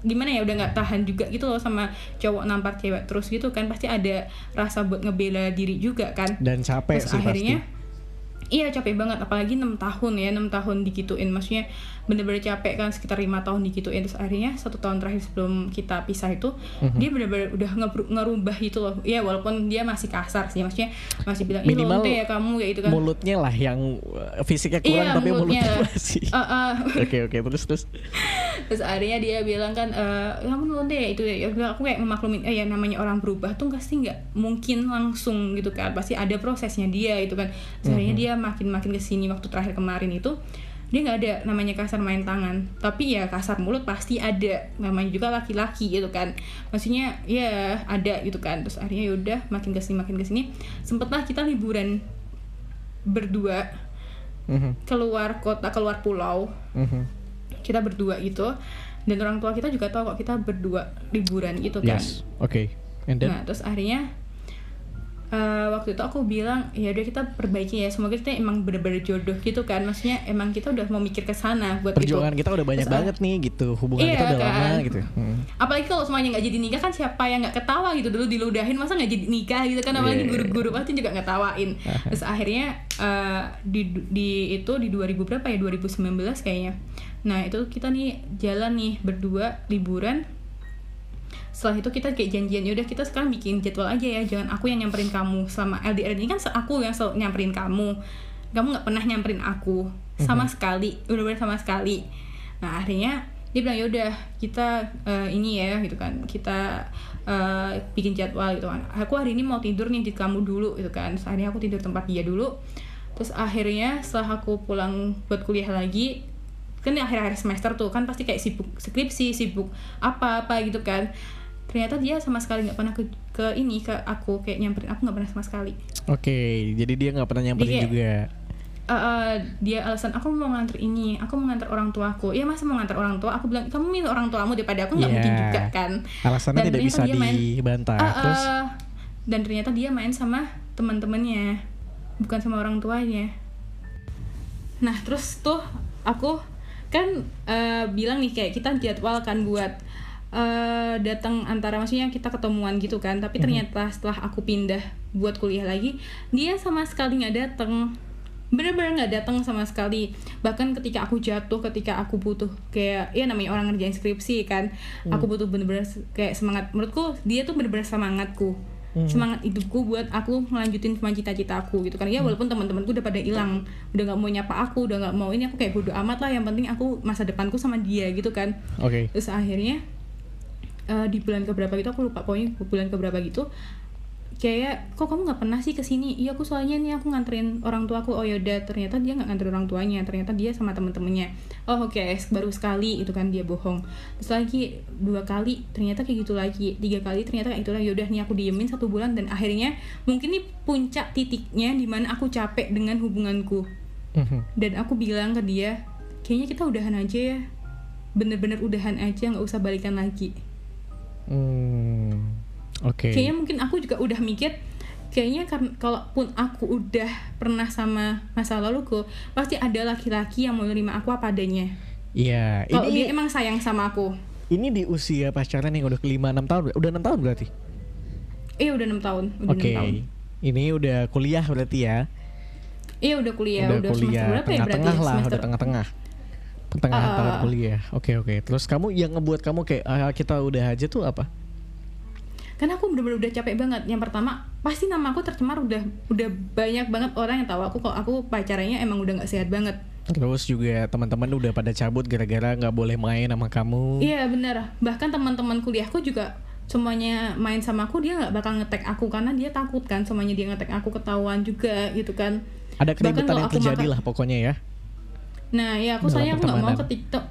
gimana ya udah nggak tahan juga gitu loh sama cowok nampar cewek terus gitu kan. Pasti ada rasa buat ngebela diri juga kan.
Dan capek
terus
sih
akhirnya
pasti
iya capek banget. Apalagi enam tahun ya enam tahun digituin. Maksudnya bener-bener capek kan sekitar lima tahun digituin. Terus akhirnya satu tahun terakhir sebelum kita pisah itu mm-hmm. dia bener-bener udah ngerubah itu loh. Ya walaupun dia masih kasar sih maksudnya masih bilang ini lonte ya kamu ya itu kan.
mulutnya lah yang uh, fisiknya kurang iya, tapi mulutnya, mulutnya masih. Oke uh, uh. oke okay, okay, terus terus.
Terus akhirnya dia bilang kan e, kamu lonte ya? Itu ya aku kayak memaklumin eh ya namanya orang berubah tuh pasti nggak mungkin langsung gitu kan. Pasti ada prosesnya dia itu kan. Terus akhirnya mm-hmm. dia makin makin ke sini waktu terakhir kemarin itu dia nggak ada namanya kasar main tangan. Tapi ya kasar mulut pasti ada. Namanya juga laki-laki gitu kan. Maksudnya ya ada gitu kan. Terus akhirnya yaudah makin ke sini makin ke sini sempetlah kita liburan berdua mm-hmm. keluar kota keluar pulau. Mm-hmm. kita berdua gitu. Dan orang tua kita juga tahu kok kita berdua liburan gitu kan.
Yes. oke okay.
nah terus akhirnya uh, waktu itu aku bilang ya udah kita perbaiki ya semoga kita emang bener-bener jodoh gitu kan maksudnya emang kita udah mau mikir ke sana buat
perjuangan
itu.
kita udah banyak Terus, banget nih gitu hubungan iya, kita udah kan? lama gitu hmm.
apalagi kalau semuanya nggak jadi nikah kan siapa yang nggak ketawa gitu dulu diludahin masa nggak jadi nikah gitu kan apalagi yeah. guru-guru pasti juga ngetawain terus akhirnya uh, di di itu di 2000 berapa ya 2019 kayaknya nah itu kita nih jalan nih berdua liburan setelah itu kita kayak janjian ya udah kita sekarang bikin jadwal aja ya jangan aku yang nyamperin kamu selama LDR ini. Kan aku yang selalu nyamperin kamu. Kamu nggak pernah nyamperin aku. Sama mm-hmm. sekali udah-udah sama sekali. Nah akhirnya dia bilang ya udah kita uh, ini ya gitu kan. Kita uh, bikin jadwal gitu kan. Aku hari ini mau tidur nih di kamu dulu gitu kan. Terus akhirnya aku tidur tempat dia dulu. Terus akhirnya setelah aku pulang buat kuliah lagi kan akhir-akhir semester tuh kan pasti kayak sibuk skripsi sibuk apa apa gitu kan ternyata dia sama sekali nggak pernah ke ke ini ke aku kayak nyamperin aku nggak pernah sama sekali.
Oke okay, jadi dia nggak pernah nyamperin dia, juga?
Uh, uh, dia alasan aku mau nganter ini aku mau nganter orang tuaku. Ya masa mau nganter orang tua. Aku bilang kamu milih orang tuamu daripada aku nggak yeah. mungkin juga kan.
Alasannya dan tidak bisa dibantah. Uh, uh, terus
dan ternyata dia main sama teman-temannya bukan sama orang tuanya. Nah terus tuh aku kan uh, bilang nih kayak kita jadwalkan buat uh, datang antara maksudnya kita ketemuan gitu kan tapi mhm. ternyata setelah aku pindah buat kuliah lagi dia sama sekali nggak datang bener-bener nggak datang sama sekali bahkan ketika aku jatuh ketika aku butuh kayak ya namanya orang ngerjain skripsi kan hmm. aku butuh bener-bener kayak semangat menurutku dia tuh bener-bener semangatku hmm. semangat hidupku buat aku ngelanjutin sama cita-cita aku gitu kan ya hmm. walaupun teman-temanku udah pada hilang udah nggak mau nyapa aku udah nggak mau ini aku kayak bodo amat lah yang penting aku masa depanku sama dia gitu kan
okay.
terus akhirnya uh, di bulan keberapa gitu aku lupa pokoknya bulan keberapa gitu kayak kok kamu nggak pernah sih ke sini iya aku soalnya nih aku nganterin orang tua aku. Oh yaudah ternyata dia nggak nganterin orang tuanya ternyata dia sama temen-temennya. Oh oke okay, baru sekali. Itu kan dia bohong. Terus lagi dua kali ternyata kayak gitu lagi. Tiga kali ternyata kayak gitu lagi. Yaudah nih aku diemin satu bulan. Dan akhirnya mungkin nih puncak titiknya di mana aku capek dengan hubunganku. Mhm. dan aku bilang ke dia kayaknya kita udahan aja ya. Bener-bener udahan aja nggak usah balikan lagi
Hmm, Oke. Okay.
Kayaknya mungkin aku juga udah mikir kayaknya kalaupun aku udah pernah sama masa laluku pasti ada laki-laki yang mau nerima aku apa adanya.
Iya.
Kalau dia emang sayang sama aku.
Ini di usia pacaran yang udah kelima enam tahun, udah enam tahun berarti?
Iya udah enam tahun.
Oke. Okay. Ini udah kuliah berarti ya?
Iya udah kuliah, udah,
udah kuliah, semester berapa tengah -tengah ya berarti? Tengah lah, semester... udah tengah-tengah pertengahan uh, tahun kuliah. Oke okay, oke. Okay. terus kamu yang ngebuat kamu kayak ah, kita udah aja tuh apa?
Karena aku bener-bener udah capek banget. Yang pertama pasti nama aku tercemar udah udah banyak banget orang yang tahu aku kalau aku pacarnya emang udah nggak sehat banget.
Terus juga teman-teman udah pada cabut gara-gara nggak boleh main sama kamu.
Iya bener. Bahkan teman-teman kuliahku juga semuanya main sama aku dia nggak bakal ngetek aku karena dia takut kan. Semuanya dia ngetek aku ketahuan juga gitu kan.
Ada keributan yang terjadi lah pokoknya ya
Nah ya aku sayang aku nggak mau ke TikTok.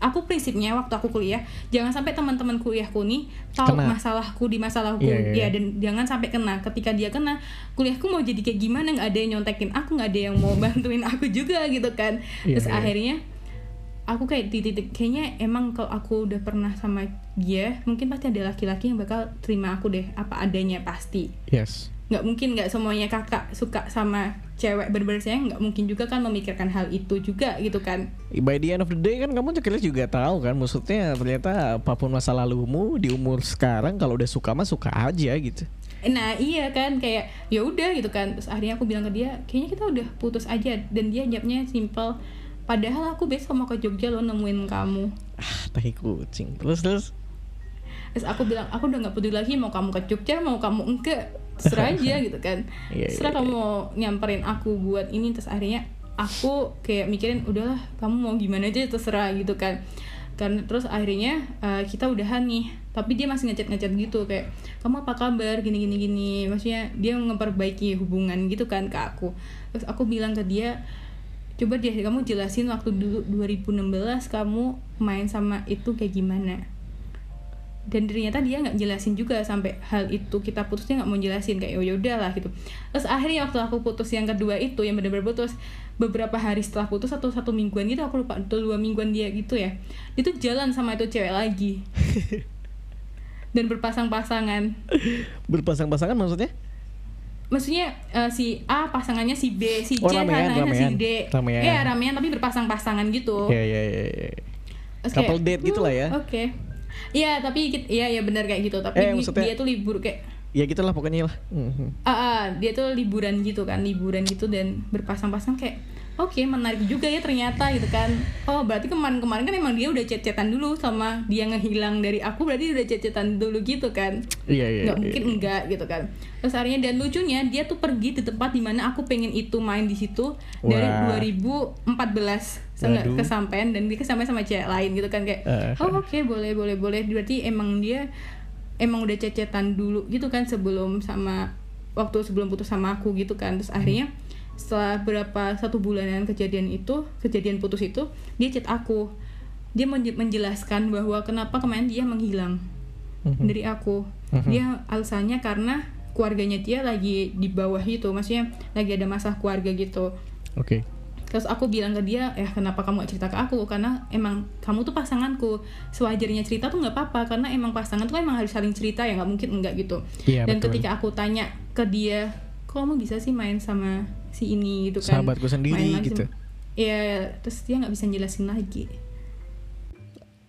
Aku prinsipnya waktu aku kuliah jangan sampai teman-teman kuliahku nih tahu kena. masalahku di masalahku yeah, yeah, yeah. ya dan jangan sampai kena. Ketika dia kena kuliahku mau jadi kayak gimana nggak ada yang nyontekin aku nggak ada yang mau bantuin aku juga gitu kan. Yeah, Terus yeah. akhirnya aku kayak di titik kayaknya emang kalau aku udah pernah sama dia mungkin pasti ada laki-laki yang bakal terima aku deh apa adanya pasti.
Yes
nggak mungkin nggak semuanya kakak suka sama cewek bener-bener sayang nggak mungkin juga kan memikirkan hal itu juga gitu kan.
By the end of the day kan kamu juga juga tahu kan maksudnya ternyata apa pun masa lalumu di umur sekarang kalau udah suka mah suka aja gitu.
Nah iya kan kayak ya udah gitu kan. Terus akhirnya aku bilang ke dia kayaknya kita udah putus aja. Dan dia jawabnya simple padahal aku besok mau ke Jogja lo nemuin kamu.
Ah tahi kucing. Terus terus?
Terus aku bilang aku udah nggak peduli lagi mau kamu ke Jogja mau kamu enggak serah aja gitu kan. Yeah, iya, serah yeah, kamu yeah. mau nyamperin aku buat ini terus akhirnya aku kayak mikirin udahlah kamu mau gimana aja terserah gitu kan. Kan terus akhirnya uh, kita udahan nih tapi dia masih ngechat ngechat gitu kayak kamu apa kabar? Gini gini gini. Maksudnya dia memperbaiki hubungan gitu kan ke aku. Terus aku bilang ke dia coba deh kamu jelasin waktu dulu 2016 kamu main sama itu kayak gimana dan ternyata dia nggak jelasin juga sampai hal itu kita putusnya nggak mau jelasin kayak oh, ya udahlah gitu. Terus akhirnya waktu aku putus yang kedua itu yang benar-benar putus beberapa hari setelah putus atau satu mingguan gitu aku lupa atau dua mingguan dia gitu ya itu jalan sama itu cewek lagi. Dan berpasang-pasangan.
Berpasang-pasangan maksudnya?
Maksudnya uh, si A pasangannya si B si oh, C pasangannya si D. Ramean. ya ramean tapi berpasang-pasangan gitu.
Ya ya ya, ya. Couple date gitu lah ya.
Oke. okay. Iya tapi iya ya benar kayak gitu tapi eh, dia tuh libur kayak
ya gitulah pokoknya lah
mm-hmm. uh, uh, dia tuh liburan gitu kan liburan gitu dan berpasang-pasang kayak oke okay, menarik juga ya ternyata gitu kan. Oh berarti kemarin-kemarin kan emang dia udah chat-chatan dulu sama dia ngehilang dari aku berarti udah chat-chatan dulu gitu kan?
Iya iya
nggak iya, mungkin iya. enggak gitu kan. Terus akhirnya dan lucunya dia tuh pergi di tempat di mana aku pengen itu main di situ Wah. dari 2014 sangat kesampaian dan dia kesampaian sama cewek lain gitu kan kayak uh, oh oke okay, boleh boleh boleh. Berarti emang dia emang udah cecetan dulu gitu kan sebelum sama waktu sebelum putus sama aku gitu kan. Terus akhirnya setelah berapa satu bulanan kejadian itu kejadian putus itu dia chat aku dia menjelaskan bahwa kenapa kemarin dia menghilang mm-hmm. dari aku mm-hmm. dia alasannya karena keluarganya dia lagi di bawah itu maksudnya lagi ada masalah keluarga gitu
oke okay.
terus aku bilang ke dia eh kenapa kamu gak cerita ke aku karena emang kamu tuh pasanganku sewajarnya cerita tuh nggak apa-apa karena emang pasangan tuh emang harus saling cerita ya nggak mungkin enggak gitu
yeah,
dan
betul.
ketika aku tanya ke dia kok kamu bisa sih main sama si ini gitu kan
sahabatku sendiri main gitu
Iya, terus dia nggak bisa jelasin lagi.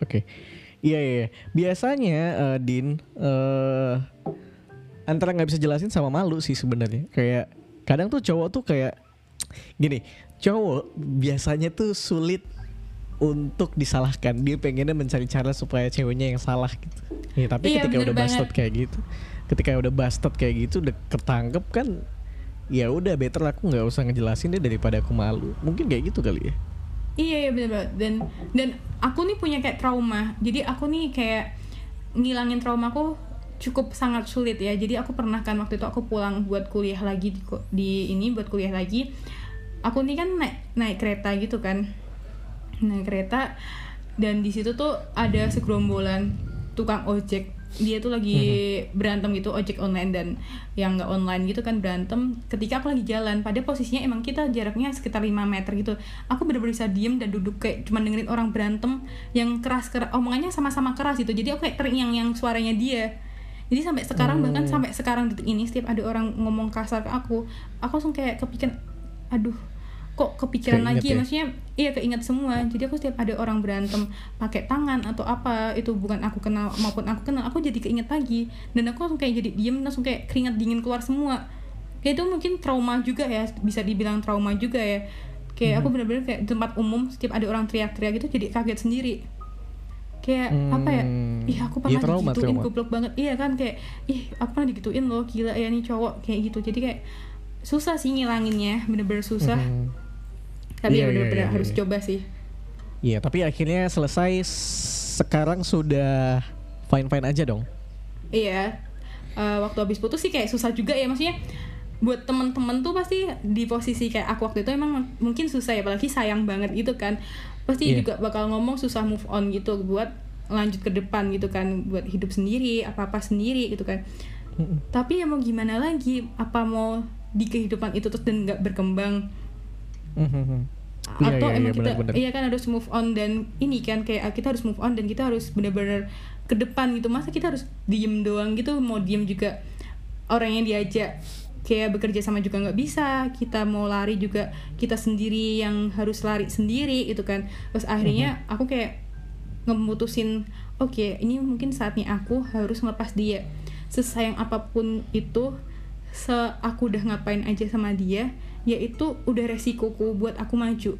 Oke, okay. iya, iya iya. Biasanya uh, Din uh, antara nggak bisa jelasin sama malu sih sebenarnya. Kayak kadang tuh cowok tuh kayak gini, cowok biasanya tuh sulit untuk disalahkan. Dia pengennya mencari cara supaya ceweknya yang salah gitu. Ya, tapi iya, ketika udah busted kayak gitu, ketika udah busted kayak gitu udah ketangkep kan ya udah better aku nggak usah ngejelasin deh daripada aku malu. Mungkin kayak gitu kali ya?
Iya iya bener banget. Dan dan aku nih punya kayak trauma. Jadi aku nih kayak ngilangin trauma aku cukup sangat sulit ya. Jadi aku pernah kan waktu itu aku pulang buat kuliah lagi di, di ini buat kuliah lagi. Aku nih kan naik naik kereta gitu kan. Naik kereta dan di situ tuh ada segerombolan tukang ojek dia tuh lagi mm-hmm. berantem gitu ojek online dan yang nggak online gitu kan berantem ketika aku lagi jalan pada posisinya emang kita jaraknya sekitar 5 meter gitu aku bener-bener bisa diem dan duduk kayak cuma dengerin orang berantem yang keras keras omongannya sama-sama keras gitu jadi aku kayak teringang yang suaranya dia jadi sampai sekarang hmm. bahkan sampai sekarang detik ini setiap ada orang ngomong kasar ke aku aku langsung kayak kepikiran aduh kok kepikiran keinget lagi ya? maksudnya iya keinget semua. Jadi aku setiap ada orang berantem pakai tangan atau apa itu bukan aku kenal maupun aku kenal aku jadi keinget lagi dan aku langsung kayak jadi diem langsung kayak keringat dingin keluar semua. Kayak itu mungkin trauma juga ya bisa dibilang trauma juga ya. Kayak hmm. aku bener-bener kayak tempat umum setiap ada orang teriak-teriak gitu jadi kaget sendiri. Kayak hmm. apa ya? Ih aku pernah ya, trauma, digituin trauma. goblok banget. Iya kan kayak ih aku pernah digituin loh gila ya nih cowok kayak gitu. Jadi kayak susah sih ngilanginnya bener-bener susah. Hmm tapi yeah, benar-benar yeah, yeah, harus yeah. coba sih
Iya, yeah, tapi akhirnya selesai sekarang sudah fine-fine aja dong.
Iya. Uh, waktu habis putus sih kayak susah juga ya maksudnya buat temen-temen tuh pasti di posisi kayak aku waktu itu emang mungkin susah ya apalagi sayang banget gitu kan pasti yeah. juga bakal ngomong susah move on gitu buat lanjut ke depan gitu kan buat hidup sendiri apa apa sendiri gitu kan mm -mm. tapi ya mau gimana lagi apa mau di kehidupan itu terus dan nggak berkembang
Mm-hmm.
Atau iya, iya, emang iya, kita bener, bener. iya kan harus move on dan ini kan kayak kita harus move on dan kita harus benar-benar ke depan gitu. Masa kita harus diem doang gitu mau diem juga orang yang diajak kayak bekerja sama juga nggak bisa kita mau lari juga kita sendiri yang harus lari sendiri itu kan terus akhirnya mm-hmm. aku kayak ngemutusin oke okay, ini mungkin saatnya aku harus ngelepas dia sesayang apa pun itu se aku udah ngapain aja sama dia yaitu udah resikoku buat aku maju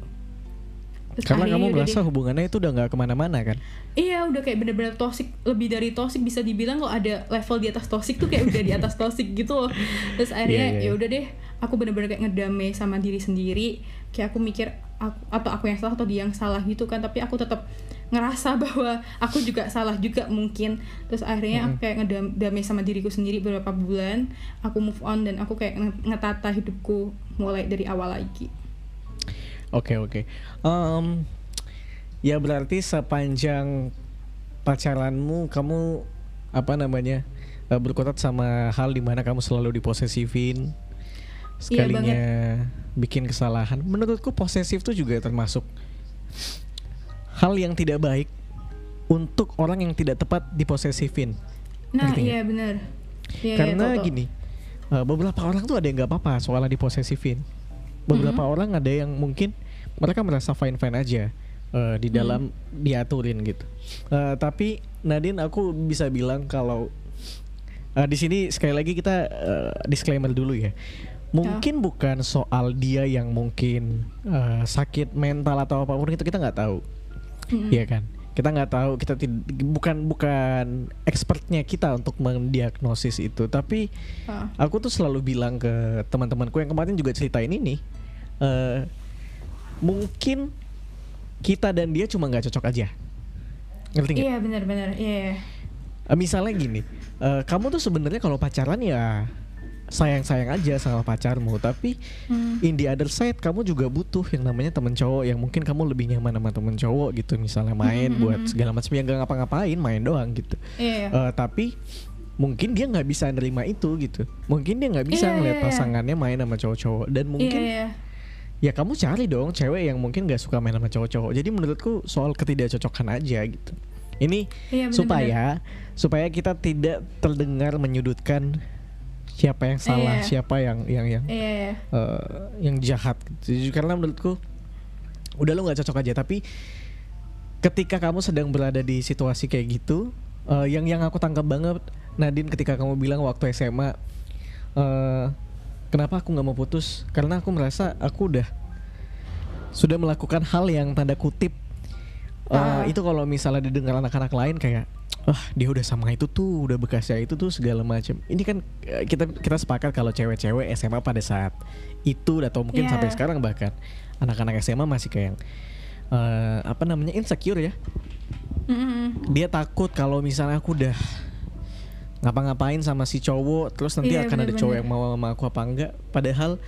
Terus Karena kamu merasa deh, hubungannya itu udah nggak ke mana-mana kan?
Iya udah kayak bener-bener toxic Lebih dari toxic bisa dibilang kalau ada level di atas toxic tuh kayak udah di atas toxic gitu loh Terus akhirnya yeah, yeah, yeah. ya udah deh Aku bener-bener kayak ngedamai sama diri sendiri Kayak aku mikir aku, Atau aku yang salah atau dia yang salah gitu kan Tapi aku tetap ngerasa bahwa aku juga salah juga mungkin. Terus akhirnya aku kayak ngedamai sama diriku sendiri beberapa bulan. Aku move on dan aku kayak ngetata hidupku mulai dari awal lagi.
Oke oke. Um, ya berarti sepanjang pacaranmu kamu apa namanya uh, berkutat sama hal di mana kamu selalu diposesifin iya sekalinya iya bikin kesalahan. Menurutku posesif tuh juga termasuk hal yang tidak baik untuk orang yang tidak tepat diposesifin.
Nah iya benar.
Ya, Karena ya, gini, uh, beberapa orang tuh ada yang nggak apa-apa soalnya diposesifin. Beberapa mm -hmm. orang ada yang mungkin mereka merasa fine fine aja uh, di dalam hmm. diaturin gitu. Uh, tapi Nadine aku bisa bilang kalau uh, di sini sekali lagi kita uh, disclaimer dulu ya. Mungkin ya. bukan soal dia yang mungkin uh, sakit mental atau apa pun itu kita nggak tahu, hmm. ya kan? Kita nggak tahu, kita bukan bukan expertnya kita untuk mendiagnosis itu. Tapi uh. aku tuh selalu bilang ke teman-temanku yang kemarin juga ceritain ini, uh, mungkin kita dan dia cuma nggak cocok aja
ngerti nggak? Iya benar-benar iya.
Uh, misalnya gini, uh, kamu tuh sebenarnya kalau pacaran ya sayang-sayang aja sama pacarmu, tapi hmm. in the other side kamu juga butuh yang namanya temen cowok yang mungkin kamu lebih nyaman sama temen cowok gitu, misalnya main hmm. buat segala macam yang gak ngapa-ngapain, main doang gitu.
Iya. Uh,
tapi mungkin dia nggak bisa nerima itu gitu, mungkin dia nggak bisa yeah, ngeliat yeah, pasangannya main sama cowok-cowok dan mungkin yeah, yeah ya kamu cari dong cewek yang mungkin gak suka main sama cowok-cowok jadi menurutku soal ketidakcocokan aja gitu ini iya, bener -bener. supaya supaya kita tidak terdengar menyudutkan siapa yang salah iya. siapa yang yang yang iya, iya. Uh, yang jahat gitu. karena menurutku udah lo nggak cocok aja tapi ketika kamu sedang berada di situasi kayak gitu uh, yang yang aku tangkap banget Nadine ketika kamu bilang waktu SMA uh, Kenapa aku nggak mau putus? Karena aku merasa aku udah sudah melakukan hal yang tanda kutip uh, itu kalau misalnya didengar anak-anak lain kayak wah oh, dia udah sama itu tuh udah bekasnya itu tuh segala macam ini kan eh, kita kita sepakat kalau cewek-cewek SMA pada saat itu atau mungkin yeah. sampai sekarang bahkan anak-anak SMA masih kayak uh, apa namanya insecure ya mm-hmm. dia takut kalau misalnya aku udah ngapa-ngapain sama si cowok terus nanti yeah, akan bener -bener. ada cowok yang mau sama aku apa enggak padahal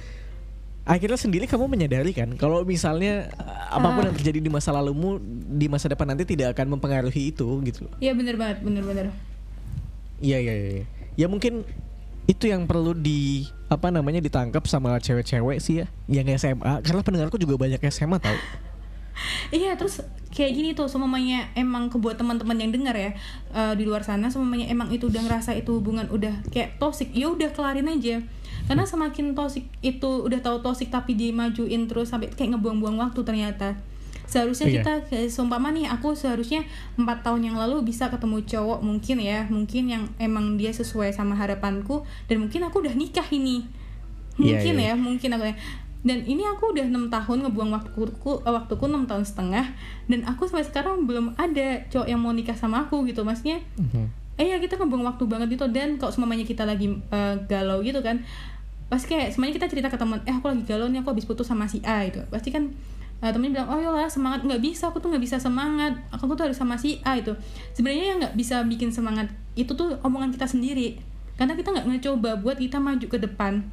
akhirnya sendiri kamu menyadari kan kalau misalnya uh, apa pun yang terjadi di masa lalumu di masa depan nanti tidak akan mempengaruhi itu gitu
Iya benar banget, benar-benar.
Iya iya iya. Ya mungkin itu yang perlu di apa namanya ditangkap sama cewek-cewek sih ya yang SMA karena pendengarku juga banyak SMA tau.
Iya terus kayak gini tuh semuanya emang kebuat teman-teman yang dengar ya uh, di luar sana semuanya emang itu udah ngerasa itu hubungan udah kayak toxic ya udah kelarin aja karena semakin toxic itu udah tahu toxic tapi dimajuin terus sampai kayak ngebuang-buang waktu ternyata seharusnya iya. kita seumpama nih aku seharusnya empat tahun yang lalu bisa ketemu cowok mungkin ya mungkin yang emang dia sesuai sama harapanku dan mungkin aku udah nikah ini iya, mungkin yeah, yeah. ya mungkin aku ya dan ini aku udah enam tahun ngebuang waktuku eh, waktuku enam tahun setengah dan aku sampai sekarang belum ada cowok yang mau nikah sama aku gitu maksudnya mm-hmm. eh ya kita ngebuang waktu banget gitu dan kalau semuanya kita lagi uh, galau gitu kan pasti kayak semuanya kita cerita ke teman eh aku lagi galau nih aku habis putus sama si A itu pasti kan uh, temennya bilang oh yolah semangat. Nggak bisa aku tuh nggak bisa semangat. Aku tuh harus sama si A itu sebenarnya yang nggak bisa bikin semangat itu tuh omongan kita sendiri. Karena kita nggak ngecoba buat kita maju ke depan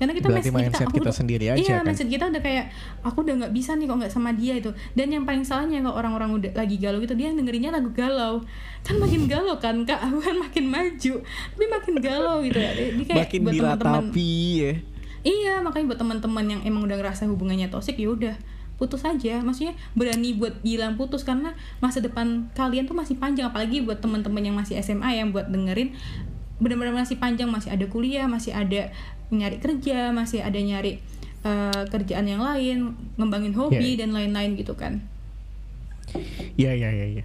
karena kita
Berarti mindset kita, kita sendiri aja
iya,
kan?
mindset kita udah kayak aku udah nggak bisa nih kok nggak sama dia itu. Dan yang paling salahnya kalau orang-orang udah lagi galau gitu dia dengerinnya lagu galau. Kan makin galau kan kak? Bukan makin maju tapi makin galau gitu. Ya
Jadi kayak makin buat teman-teman. ya.
Iya makanya buat teman-teman yang emang udah ngerasa hubungannya toksik ya udah putus aja. Maksudnya berani buat bilang putus karena masa depan kalian tuh masih panjang. Apalagi buat teman-teman yang masih SMA yang buat dengerin benar-benar masih panjang masih ada kuliah masih ada nyari kerja masih ada nyari uh, kerjaan yang lain ngembangin hobi yeah. dan lain-lain gitu kan.
Ya ya ya ya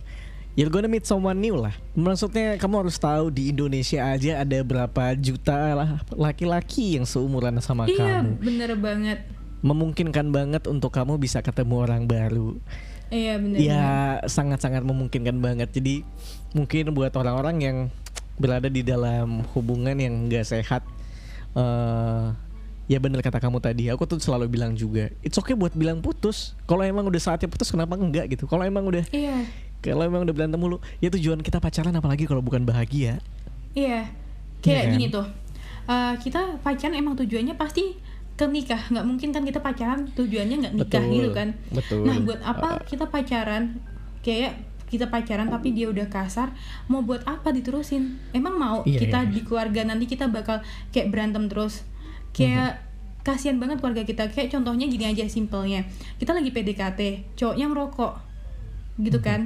You're gonna meet someone new lah. Maksudnya kamu harus tahu di Indonesia aja ada berapa juta lah laki-laki yang seumuran sama
iya,
kamu.
Iya bener banget.
Memungkinkan banget untuk kamu bisa ketemu orang baru.
Iya bener
Ya sangat-sangat memungkinkan banget. Jadi mungkin buat orang-orang yang berada di dalam hubungan yang gak sehat uh, ya bener kata kamu tadi aku tuh selalu bilang juga it's okay buat bilang putus kalau emang udah saatnya putus kenapa enggak? Gitu. Kalau emang udah
iya.
kalau emang udah berantem mulu ya tujuan kita pacaran apalagi kalau bukan bahagia.
Iya. Kayak yeah, kan? gini tuh uh, kita pacaran emang tujuannya pasti ke nikah nggak mungkin kan kita pacaran tujuannya nggak nikah
Betul,
gitu kan?
Betul.
nah buat apa kita pacaran? Kayak kita pacaran tapi dia udah kasar mau buat apa diterusin emang mau
Iya,
kita
iya.
di keluarga nanti kita bakal kayak berantem terus kayak
Mhm.
kasihan banget keluarga kita kayak contohnya gini aja simpelnya kita lagi PDKT cowoknya ngerokok gitu
Mhm.
kan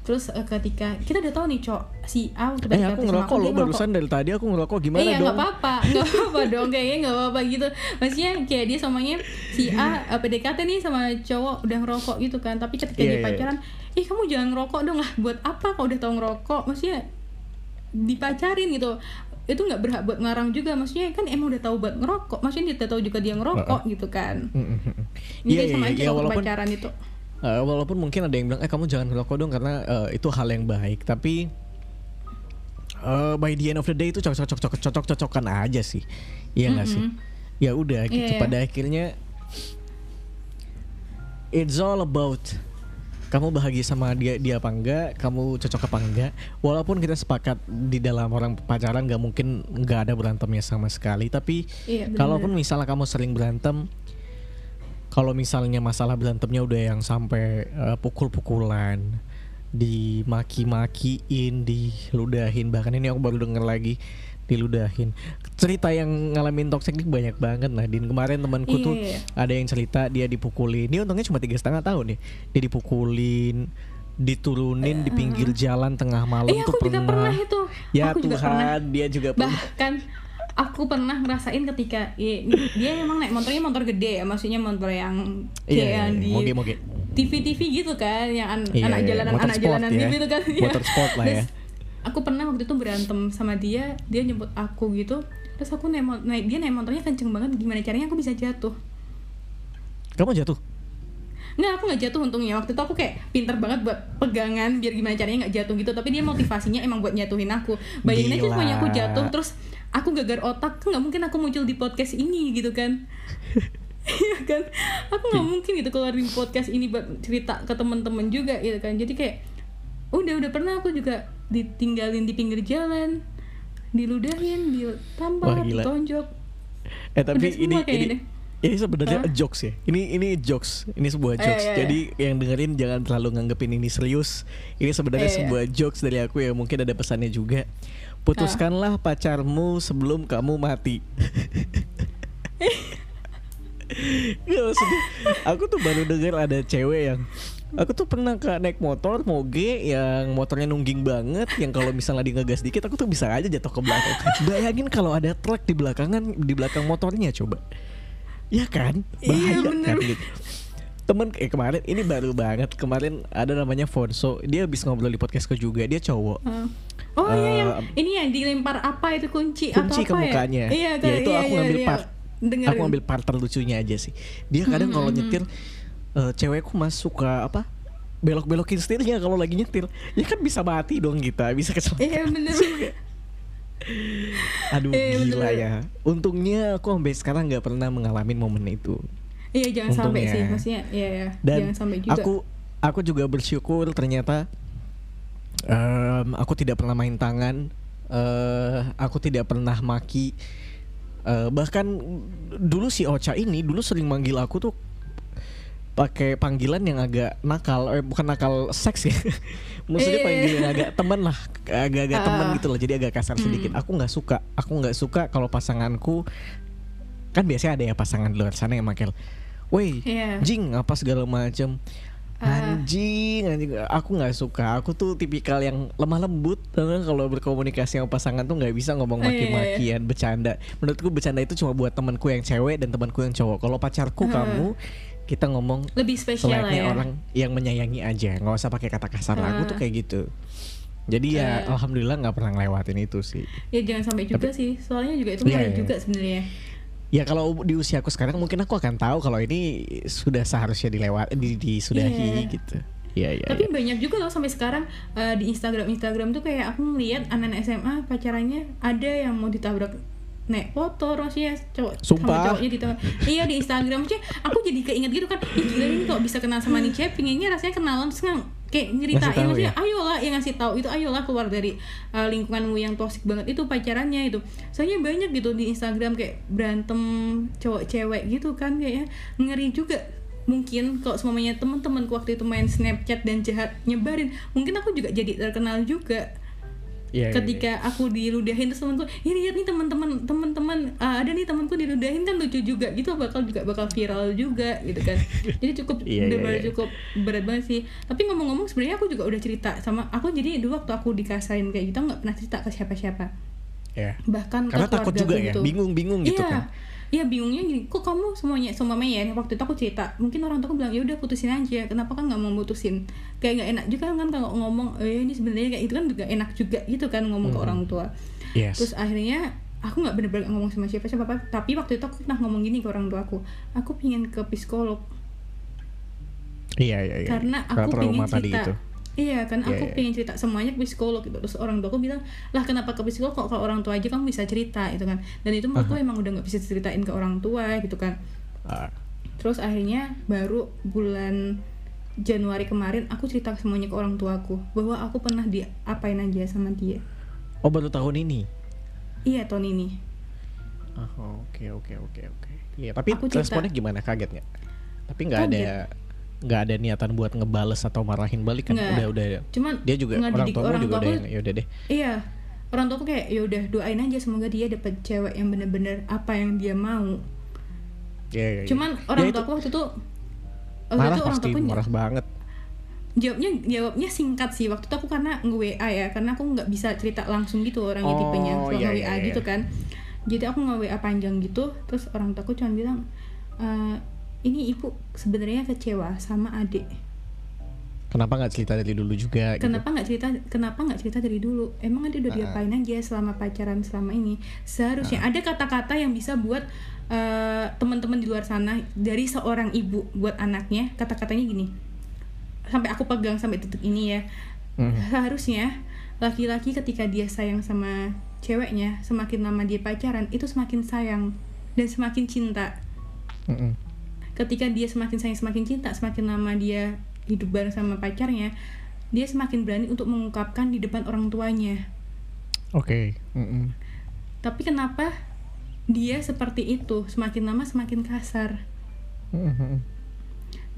terus eh, ketika kita udah tahu nih cowok si A waktu
Eh aku ngerokok lo barusan dari tadi aku ngerokok gimana
iya
dong?
nggak apa-apa nggak apa-apa dong kayaknya nggak apa-apa gitu maksudnya kayak dia samanya si A eh, PDKT nih sama cowok udah ngerokok gitu kan tapi ketika
Iya,
dia
iya,
pacaran ih kamu jangan ngerokok dong lah buat apa kalau udah tahu ngerokok? Maksudnya dipacarin gitu. Itu nggak berhak buat ngarang juga maksudnya kan emang udah tahu buat ngerokok maksudnya dia tahu juga dia ngerokok gitu kan.
Mm, mm, mm.
ini
Iya,
dia sama
iya,
aja waktu
walaupun
pacaran itu.
Eh, walaupun mungkin ada yang bilang eh kamu jangan ngerokok dong karena eh, itu hal yang baik. Tapi eh, by the end of the day itu cocok cocok cocok cocok cocokan aja sih. Iya nggak sih?
Mm-mm.
ya udah gitu.
Iya, iya.
pada akhirnya it's all about kamu bahagia sama dia dia apa enggak? Kamu cocok apa enggak? Walaupun kita sepakat di dalam orang pacaran nggak mungkin nggak ada berantemnya sama sekali tapi
Iya,
kalaupun misalnya kamu sering berantem kalau misalnya masalah berantemnya udah yang sampai eh, pukul-pukulan dimaki-makiin diludahin bahkan ini aku baru denger lagi diludahin cerita yang ngalamin toxic ini banyak banget Nadine kemarin temanku tuh
Iya.
ada yang cerita dia dipukulin dia untungnya cuma tiga setengah tahun nih dia dipukulin diturunin di pinggir jalan tengah malam
Eh,
tuh
aku juga pernah itu.
ya
Aku juga
Tuhan
pernah.
dia juga pernah
bahkan aku pernah ngerasain ketika i- dia emang naik motornya motor gede ya maksudnya motor yang kayak
Iya, iya,
yang
iya.
di
moge moge
TV TV gitu kan yang an-
Iya,
anak
iya,
jalanan
motor
anak
sport
jalanan
ya.
gitu kan
Motor sport lah ya.
Terus aku pernah waktu itu berantem sama dia dia nyebut aku gitu. Terus aku naik, naik dia naik motornya kenceng banget gimana caranya aku bisa jatuh?
Kamu jatuh?
Nggak, aku nggak jatuh untungnya. Waktu itu aku kayak pinter banget buat pegangan Biar gimana caranya nggak jatuh gitu. Tapi dia motivasinya emang buat nyatuhin aku. Bayangin aja semuanya aku jatuh Terus aku gagar otak Kan nggak mungkin aku muncul di podcast ini gitu kan. Iya kan? Aku nggak mungkin gitu keluarin podcast ini Buat cerita ke temen-temen juga gitu kan. Jadi kayak Udah, udah pernah aku juga Ditinggalin di pinggir jalan Diludahin, ditampar, ditonjok
Eh tapi
Udah
ini ini
deh.
ini sebenarnya
Hah?
jokes ya. Ini ini jokes. Ini sebuah
Eh,
jokes.
iya, iya.
Jadi yang dengerin jangan terlalu nganggepin ini serius. Ini sebenarnya
Eh, iya.
sebuah jokes dari aku ya. Mungkin ada pesannya juga. Putuskanlah pacarmu sebelum kamu mati. Gak maksudnya Aku tuh baru denger ada cewek yang Aku tuh pernah kak naik motor moge yang motornya nungging banget yang kalau misalnya di ngegas dikit aku tuh bisa aja jatuh ke belakang. Bayangin kalau ada truk di belakangan di belakang motornya coba. Ya kan? Bahaya
Iya, bener.
kan gitu. Temen eh kemarin ini baru banget kemarin ada namanya Fonso dia habis ngobrol di podcastku juga dia cowok
Oh iya yang
Eh,
ini yang dilempar apa itu kunci,
kunci ke
atau apa
mukanya.
ya? Iya,
ya itu
iya,
aku
iya,
ngambil
iya.
part.
Dengerin.
Aku ngambil part terlucunya aja sih. Dia kadang kalau nyetir eh, cewekku mas suka apa? Belok-belokin setirnya kalau lagi nyetir. Ya kan bisa mati dong kita, bisa kecelakaan.
Iya bener.
Aduh
Iya,
gila
bener.
ya. Untungnya aku sampai sekarang nggak pernah mengalami momen itu.
Iya jangan sampai
Untungnya.
sih, maksudnya iya ya.
Dan
jangan sampai juga.
aku aku juga bersyukur ternyata em, aku tidak pernah main tangan. eh aku tidak pernah maki. Eh, bahkan dulu si Ocha ini dulu sering manggil aku tuh pakai panggilan yang agak nakal, eh, bukan nakal seks ya. Maksudnya
Eh.
panggilan agak temen lah, agak-agak temen
Ah.
gitu loh. Jadi agak kasar sedikit. Aku nggak suka, aku nggak suka kalau pasanganku kan biasanya ada ya pasangan di luar sana yang manggil, woi,
Iya.
jing apa segala macam.
Ah.
Anjing, anjing, aku nggak suka. Aku tuh tipikal yang lemah lembut, kalau berkomunikasi sama pasangan tuh nggak bisa ngomong
iya, iya, iya.
maki-makian, bercanda. Menurutku bercanda itu cuma buat temanku yang cewek dan temanku yang cowok. Kalau pacarku
Ah.
kamu, kita ngomong
lebih spesial lah ya.
orang yang menyayangi aja, nggak usah pakai kata kasar. Aku tuh
Ah.
kayak gitu. Jadi ya,
Ah.
alhamdulillah nggak pernah ngelewatin itu sih.
Ya jangan sampai juga sih. Soalnya juga itu
Iya,
bahaya
iya.
juga sebenarnya.
Ya kalau di usia aku sekarang mungkin aku akan tahu kalau ini sudah seharusnya dilewat, di, disudahi
Iya.
gitu. Iya iya.
Tapi
iya.
banyak juga loh sampai sekarang eh, di Instagram Instagram tuh kayak aku ngeliat anak-anak SMA pacarannya ada yang mau ditabrak naik motor maksudnya cowok
Sumpah.
sama cowoknya ditabrak. iya di Instagram. Maksudnya aku jadi keinget gitu kan Ih gila ini kok bisa kenal sama nih cewek pinginnya rasanya kenalan terus kayak nyeritain tahu, maksudnya ya? ayolah yang ngasih tahu. Itu ayolah keluar dari uh, lingkunganmu yang toksik banget. Itu pacarannya itu. Soalnya banyak gitu di Instagram kayak berantem cowok cewek gitu kan kayaknya ngeri juga. Mungkin kalau semuanya teman-temanku waktu itu main Snapchat dan jahat nyebarin. Mungkin aku juga jadi terkenal juga yeah, iya, ketika yeah, yeah. aku diludahin terus temanku ini lihat nih teman-teman teman-teman uh, ada nih temanku diludahin kan lucu juga gitu bakal juga bakal viral juga gitu kan jadi cukup yeah, yeah, yeah. cukup berat banget sih tapi ngomong-ngomong sebenarnya aku juga udah cerita sama aku jadi dulu waktu aku dikasain kayak gitu nggak pernah cerita ke siapa-siapa yeah. bahkan
karena takut juga ya bingung-bingung gitu yeah. kan
ya bingungnya gini kok kamu semuanya semuanya ya waktu itu aku cerita mungkin orang tua aku bilang ya udah putusin aja kenapa kan nggak mau putusin kayak nggak enak juga kan kalau ngomong eh ini sebenarnya kayak itu kan juga enak juga gitu kan ngomong hmm. ke orang tua yes. terus akhirnya aku nggak bener-bener ngomong sama siapa siapa tapi waktu itu aku pernah ngomong gini ke orang tua aku aku pingin ke psikolog
iya iya, iya.
karena aku pengen cerita Iya kan, aku yeah, yeah. pengen cerita semuanya ke psikolog gitu. Terus orang tua aku bilang, lah kenapa ke psikolog kok kalau orang tua aja kamu bisa cerita gitu kan. Dan itu menurutku uh -huh. emang udah nggak bisa ceritain ke orang tua gitu kan. Uh. Terus akhirnya baru bulan Januari kemarin aku cerita semuanya ke orang tuaku bahwa aku pernah diapain aja sama dia.
Oh baru tahun ini?
Iya tahun ini.
Oh, oke oke oke oke. Iya tapi aku responnya gimana kaget nggak? Tapi nggak ada nggak ada niatan buat ngebales atau marahin balik kan? Udah udah
cuman
dia juga orang tua orang juga udah ya udah deh.
Iya. Orang tua kayak ya udah doain aja semoga dia dapet cewek yang bener-bener apa yang dia mau.
Yeah, yeah, yeah.
cuman orang ya, tua aku waktu itu
waktu marah itu orang tua marah banget.
Jawabnya jawabnya singkat sih. Waktu itu aku karena nge WA ya karena aku nggak bisa cerita langsung gitu orangnya oh, tipenya kalau iya, nge WA iya, gitu iya. kan. Jadi aku nge WA panjang gitu terus orang tua aku cuma bilang e, ini ibu sebenarnya kecewa sama adik
kenapa nggak cerita dari dulu juga
gitu? kenapa nggak gitu? cerita kenapa nggak cerita dari dulu emang adik udah uh. diapain aja selama pacaran selama ini seharusnya uh. ada kata-kata yang bisa buat uh, teman-teman di luar sana dari seorang ibu buat anaknya kata-katanya gini sampai aku pegang sampai detik ini ya uh. seharusnya laki-laki ketika dia sayang sama ceweknya semakin lama dia pacaran itu semakin sayang dan semakin cinta uh -uh ketika dia semakin sayang semakin cinta semakin lama dia hidup bareng sama pacarnya dia semakin berani untuk mengungkapkan di depan orang tuanya
oke okay. mm -mm.
tapi kenapa dia seperti itu semakin lama semakin kasar mm -hmm.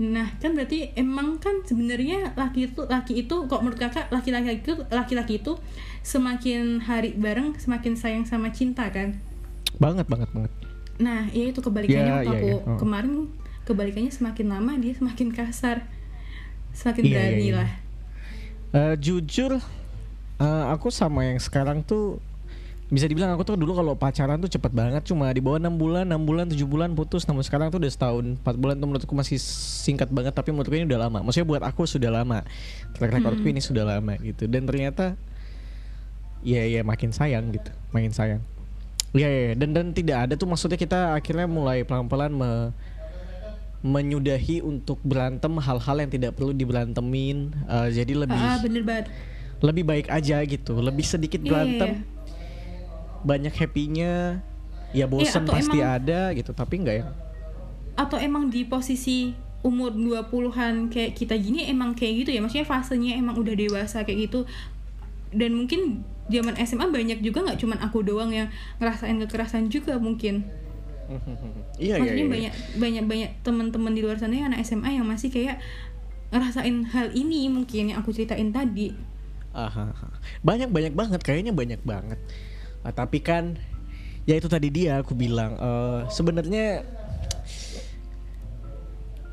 nah kan berarti emang kan sebenarnya laki itu laki itu kok menurut kakak laki-laki itu laki-laki itu semakin hari bareng semakin sayang sama cinta kan
banget banget banget
nah ya itu kebalikannya yeah, waktu yeah, aku yeah. Oh. kemarin kebalikannya semakin lama dia semakin kasar. Semakin iya, berani iya, iya. lah.
Uh, jujur uh, aku sama yang sekarang tuh bisa dibilang aku tuh dulu kalau pacaran tuh cepet banget. Cuma di bawah enam bulan enam bulan tujuh bulan putus. Namun sekarang tuh udah setahun empat bulan tuh menurutku masih singkat banget. Tapi menurutku ini udah lama. Maksudnya buat aku sudah lama. Track recordku hmm. ini sudah lama gitu. Dan ternyata ya ya makin sayang gitu. Makin sayang. Ya ya dan dan tidak ada tuh maksudnya kita akhirnya mulai pelan pelan me menyudahi untuk berantem hal-hal yang tidak perlu diberantemin uh, jadi lebih
ah, bener banget.
lebih baik aja gitu lebih sedikit iya, berantem yeah. banyak happynya ya bosan yeah, pasti emang, ada gitu tapi enggak ya
atau emang di posisi umur 20-an kayak kita gini emang kayak gitu ya maksudnya fasenya emang udah dewasa kayak gitu dan mungkin zaman SMA banyak juga nggak cuman aku doang yang ngerasain kekerasan juga mungkin
iya, iya,
maksudnya
iya,
banyak banyak banyak teman-teman di luar sana yang anak SMA yang masih kayak ngerasain hal ini mungkin yang aku ceritain tadi.
Aha, banyak banyak banget. Kayaknya banyak banget. Uh, tapi kan ya itu tadi dia aku bilang uh, sebenarnya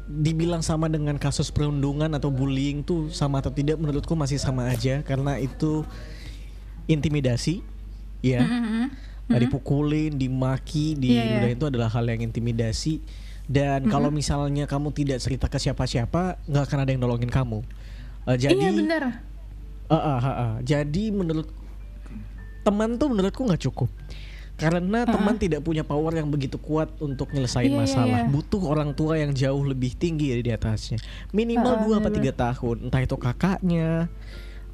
dibilang sama dengan kasus perundungan atau bullying tuh sama atau tidak menurutku masih sama aja. Karena itu intimidasi ya. Mm -hmm hmm. dipukulin, dimaki, di yeah, yeah. itu adalah hal yang intimidasi. Dan hmm. kalau misalnya kamu tidak cerita ke siapa-siapa, nggak akan ada yang nolongin kamu. Uh, jadi,
iya benar.
Uh, uh, uh, uh, jadi menurut teman tuh menurutku nggak cukup karena uh-uh. teman tidak punya power yang begitu kuat untuk nyelesain yeah, iya, masalah. Yeah, yeah. Butuh orang tua yang jauh lebih tinggi dari di atasnya. Minimal dua uh, atau tiga tahun, entah itu kakaknya,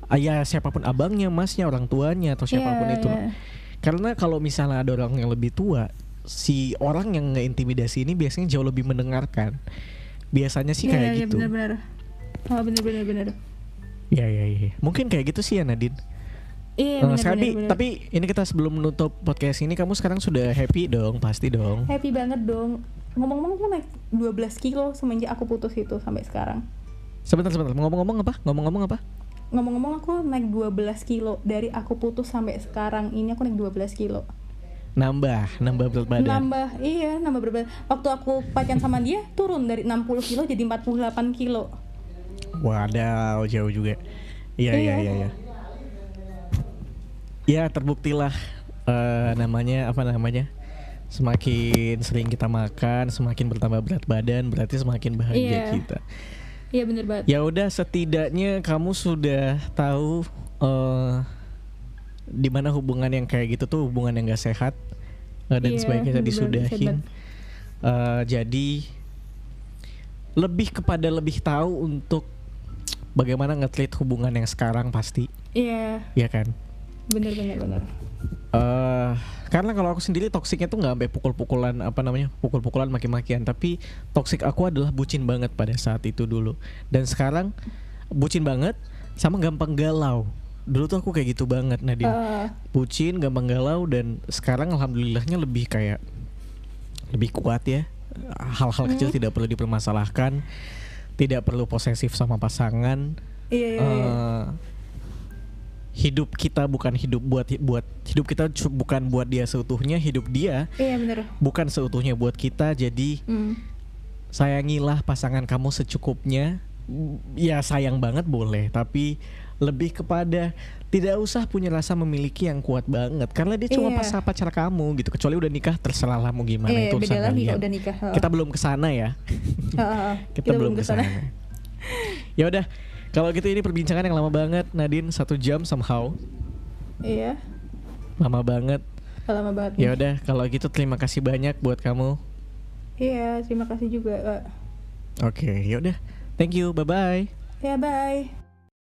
ayah siapa pun abangnya, masnya, orang tuanya atau siapa pun yeah, itu. Yeah. Karena kalau misalnya ada orang yang lebih tua, si orang yang ngeintimidasi ini biasanya jauh lebih mendengarkan. Biasanya sih yeah, kayak yeah, gitu.
Bener-bener. Oh bener-bener bener.
Iya iya iya. Mungkin kayak gitu sih ya Nadine.
Iya
uh, benar, tapi ini kita sebelum menutup podcast ini kamu sekarang sudah happy dong, pasti dong.
Happy banget dong. Ngomong-ngomong aku naik 12 kilo semenjak aku putus itu sampai sekarang.
Sebentar sebentar, ngomong-ngomong apa? Ngomong-ngomong apa?
Ngomong-ngomong aku naik 12 kilo dari aku putus sampai sekarang ini aku naik 12 kilo.
Nambah, nambah berat badan.
Nambah, iya, nambah berat badan. Waktu aku pacaran sama dia turun dari 60 kilo jadi 48 kilo.
Wadaw, jauh juga. Iya, iya, iya, iya. Ya, terbuktilah uh, namanya apa namanya? Semakin sering kita makan, semakin bertambah berat badan, berarti semakin bahagia yeah. kita.
Iya benar banget.
Ya udah setidaknya kamu sudah tahu uh, di mana hubungan yang kayak gitu tuh hubungan yang gak sehat uh, dan yeah, sebaiknya disudahin. Uh, jadi lebih kepada lebih tahu untuk bagaimana ngetrit hubungan yang sekarang pasti.
Iya.
Yeah. Iya kan?
Bener bener bener.
Uh, karena kalau aku sendiri toksiknya tuh nggak sampai pukul-pukulan apa namanya pukul-pukulan maki-makian. Tapi toksik aku adalah bucin banget pada saat itu dulu. Dan sekarang bucin banget sama gampang galau. Dulu tuh aku kayak gitu banget Nadine. Uh. bucin gampang galau dan sekarang alhamdulillahnya lebih kayak lebih kuat ya. Hal-hal kecil hmm. tidak perlu dipermasalahkan tidak perlu posesif sama pasangan.
Iya, iya, iya. Uh,
hidup kita bukan hidup buat buat hidup kita bukan buat dia seutuhnya hidup dia
iya bener.
bukan seutuhnya buat kita. Jadi mm. sayangilah pasangan kamu secukupnya. Ya sayang banget boleh tapi lebih kepada tidak usah punya rasa memiliki yang kuat banget karena dia cuma iya. pas pacar kamu gitu. Kecuali udah nikah terserah lah mau gimana
iya,
itu
urusan kalian. udah nikah,
kita belum ke sana ya. Kita, kita belum ke sana ya udah kalau gitu ini perbincangan yang lama banget Nadine satu jam somehow.
Iya.
Lama banget.
Lama banget.
Ya udah kalau gitu terima kasih banyak buat kamu.
Iya terima kasih juga.
Oke okay, ya udah. Thank you bye bye.
Ya bye.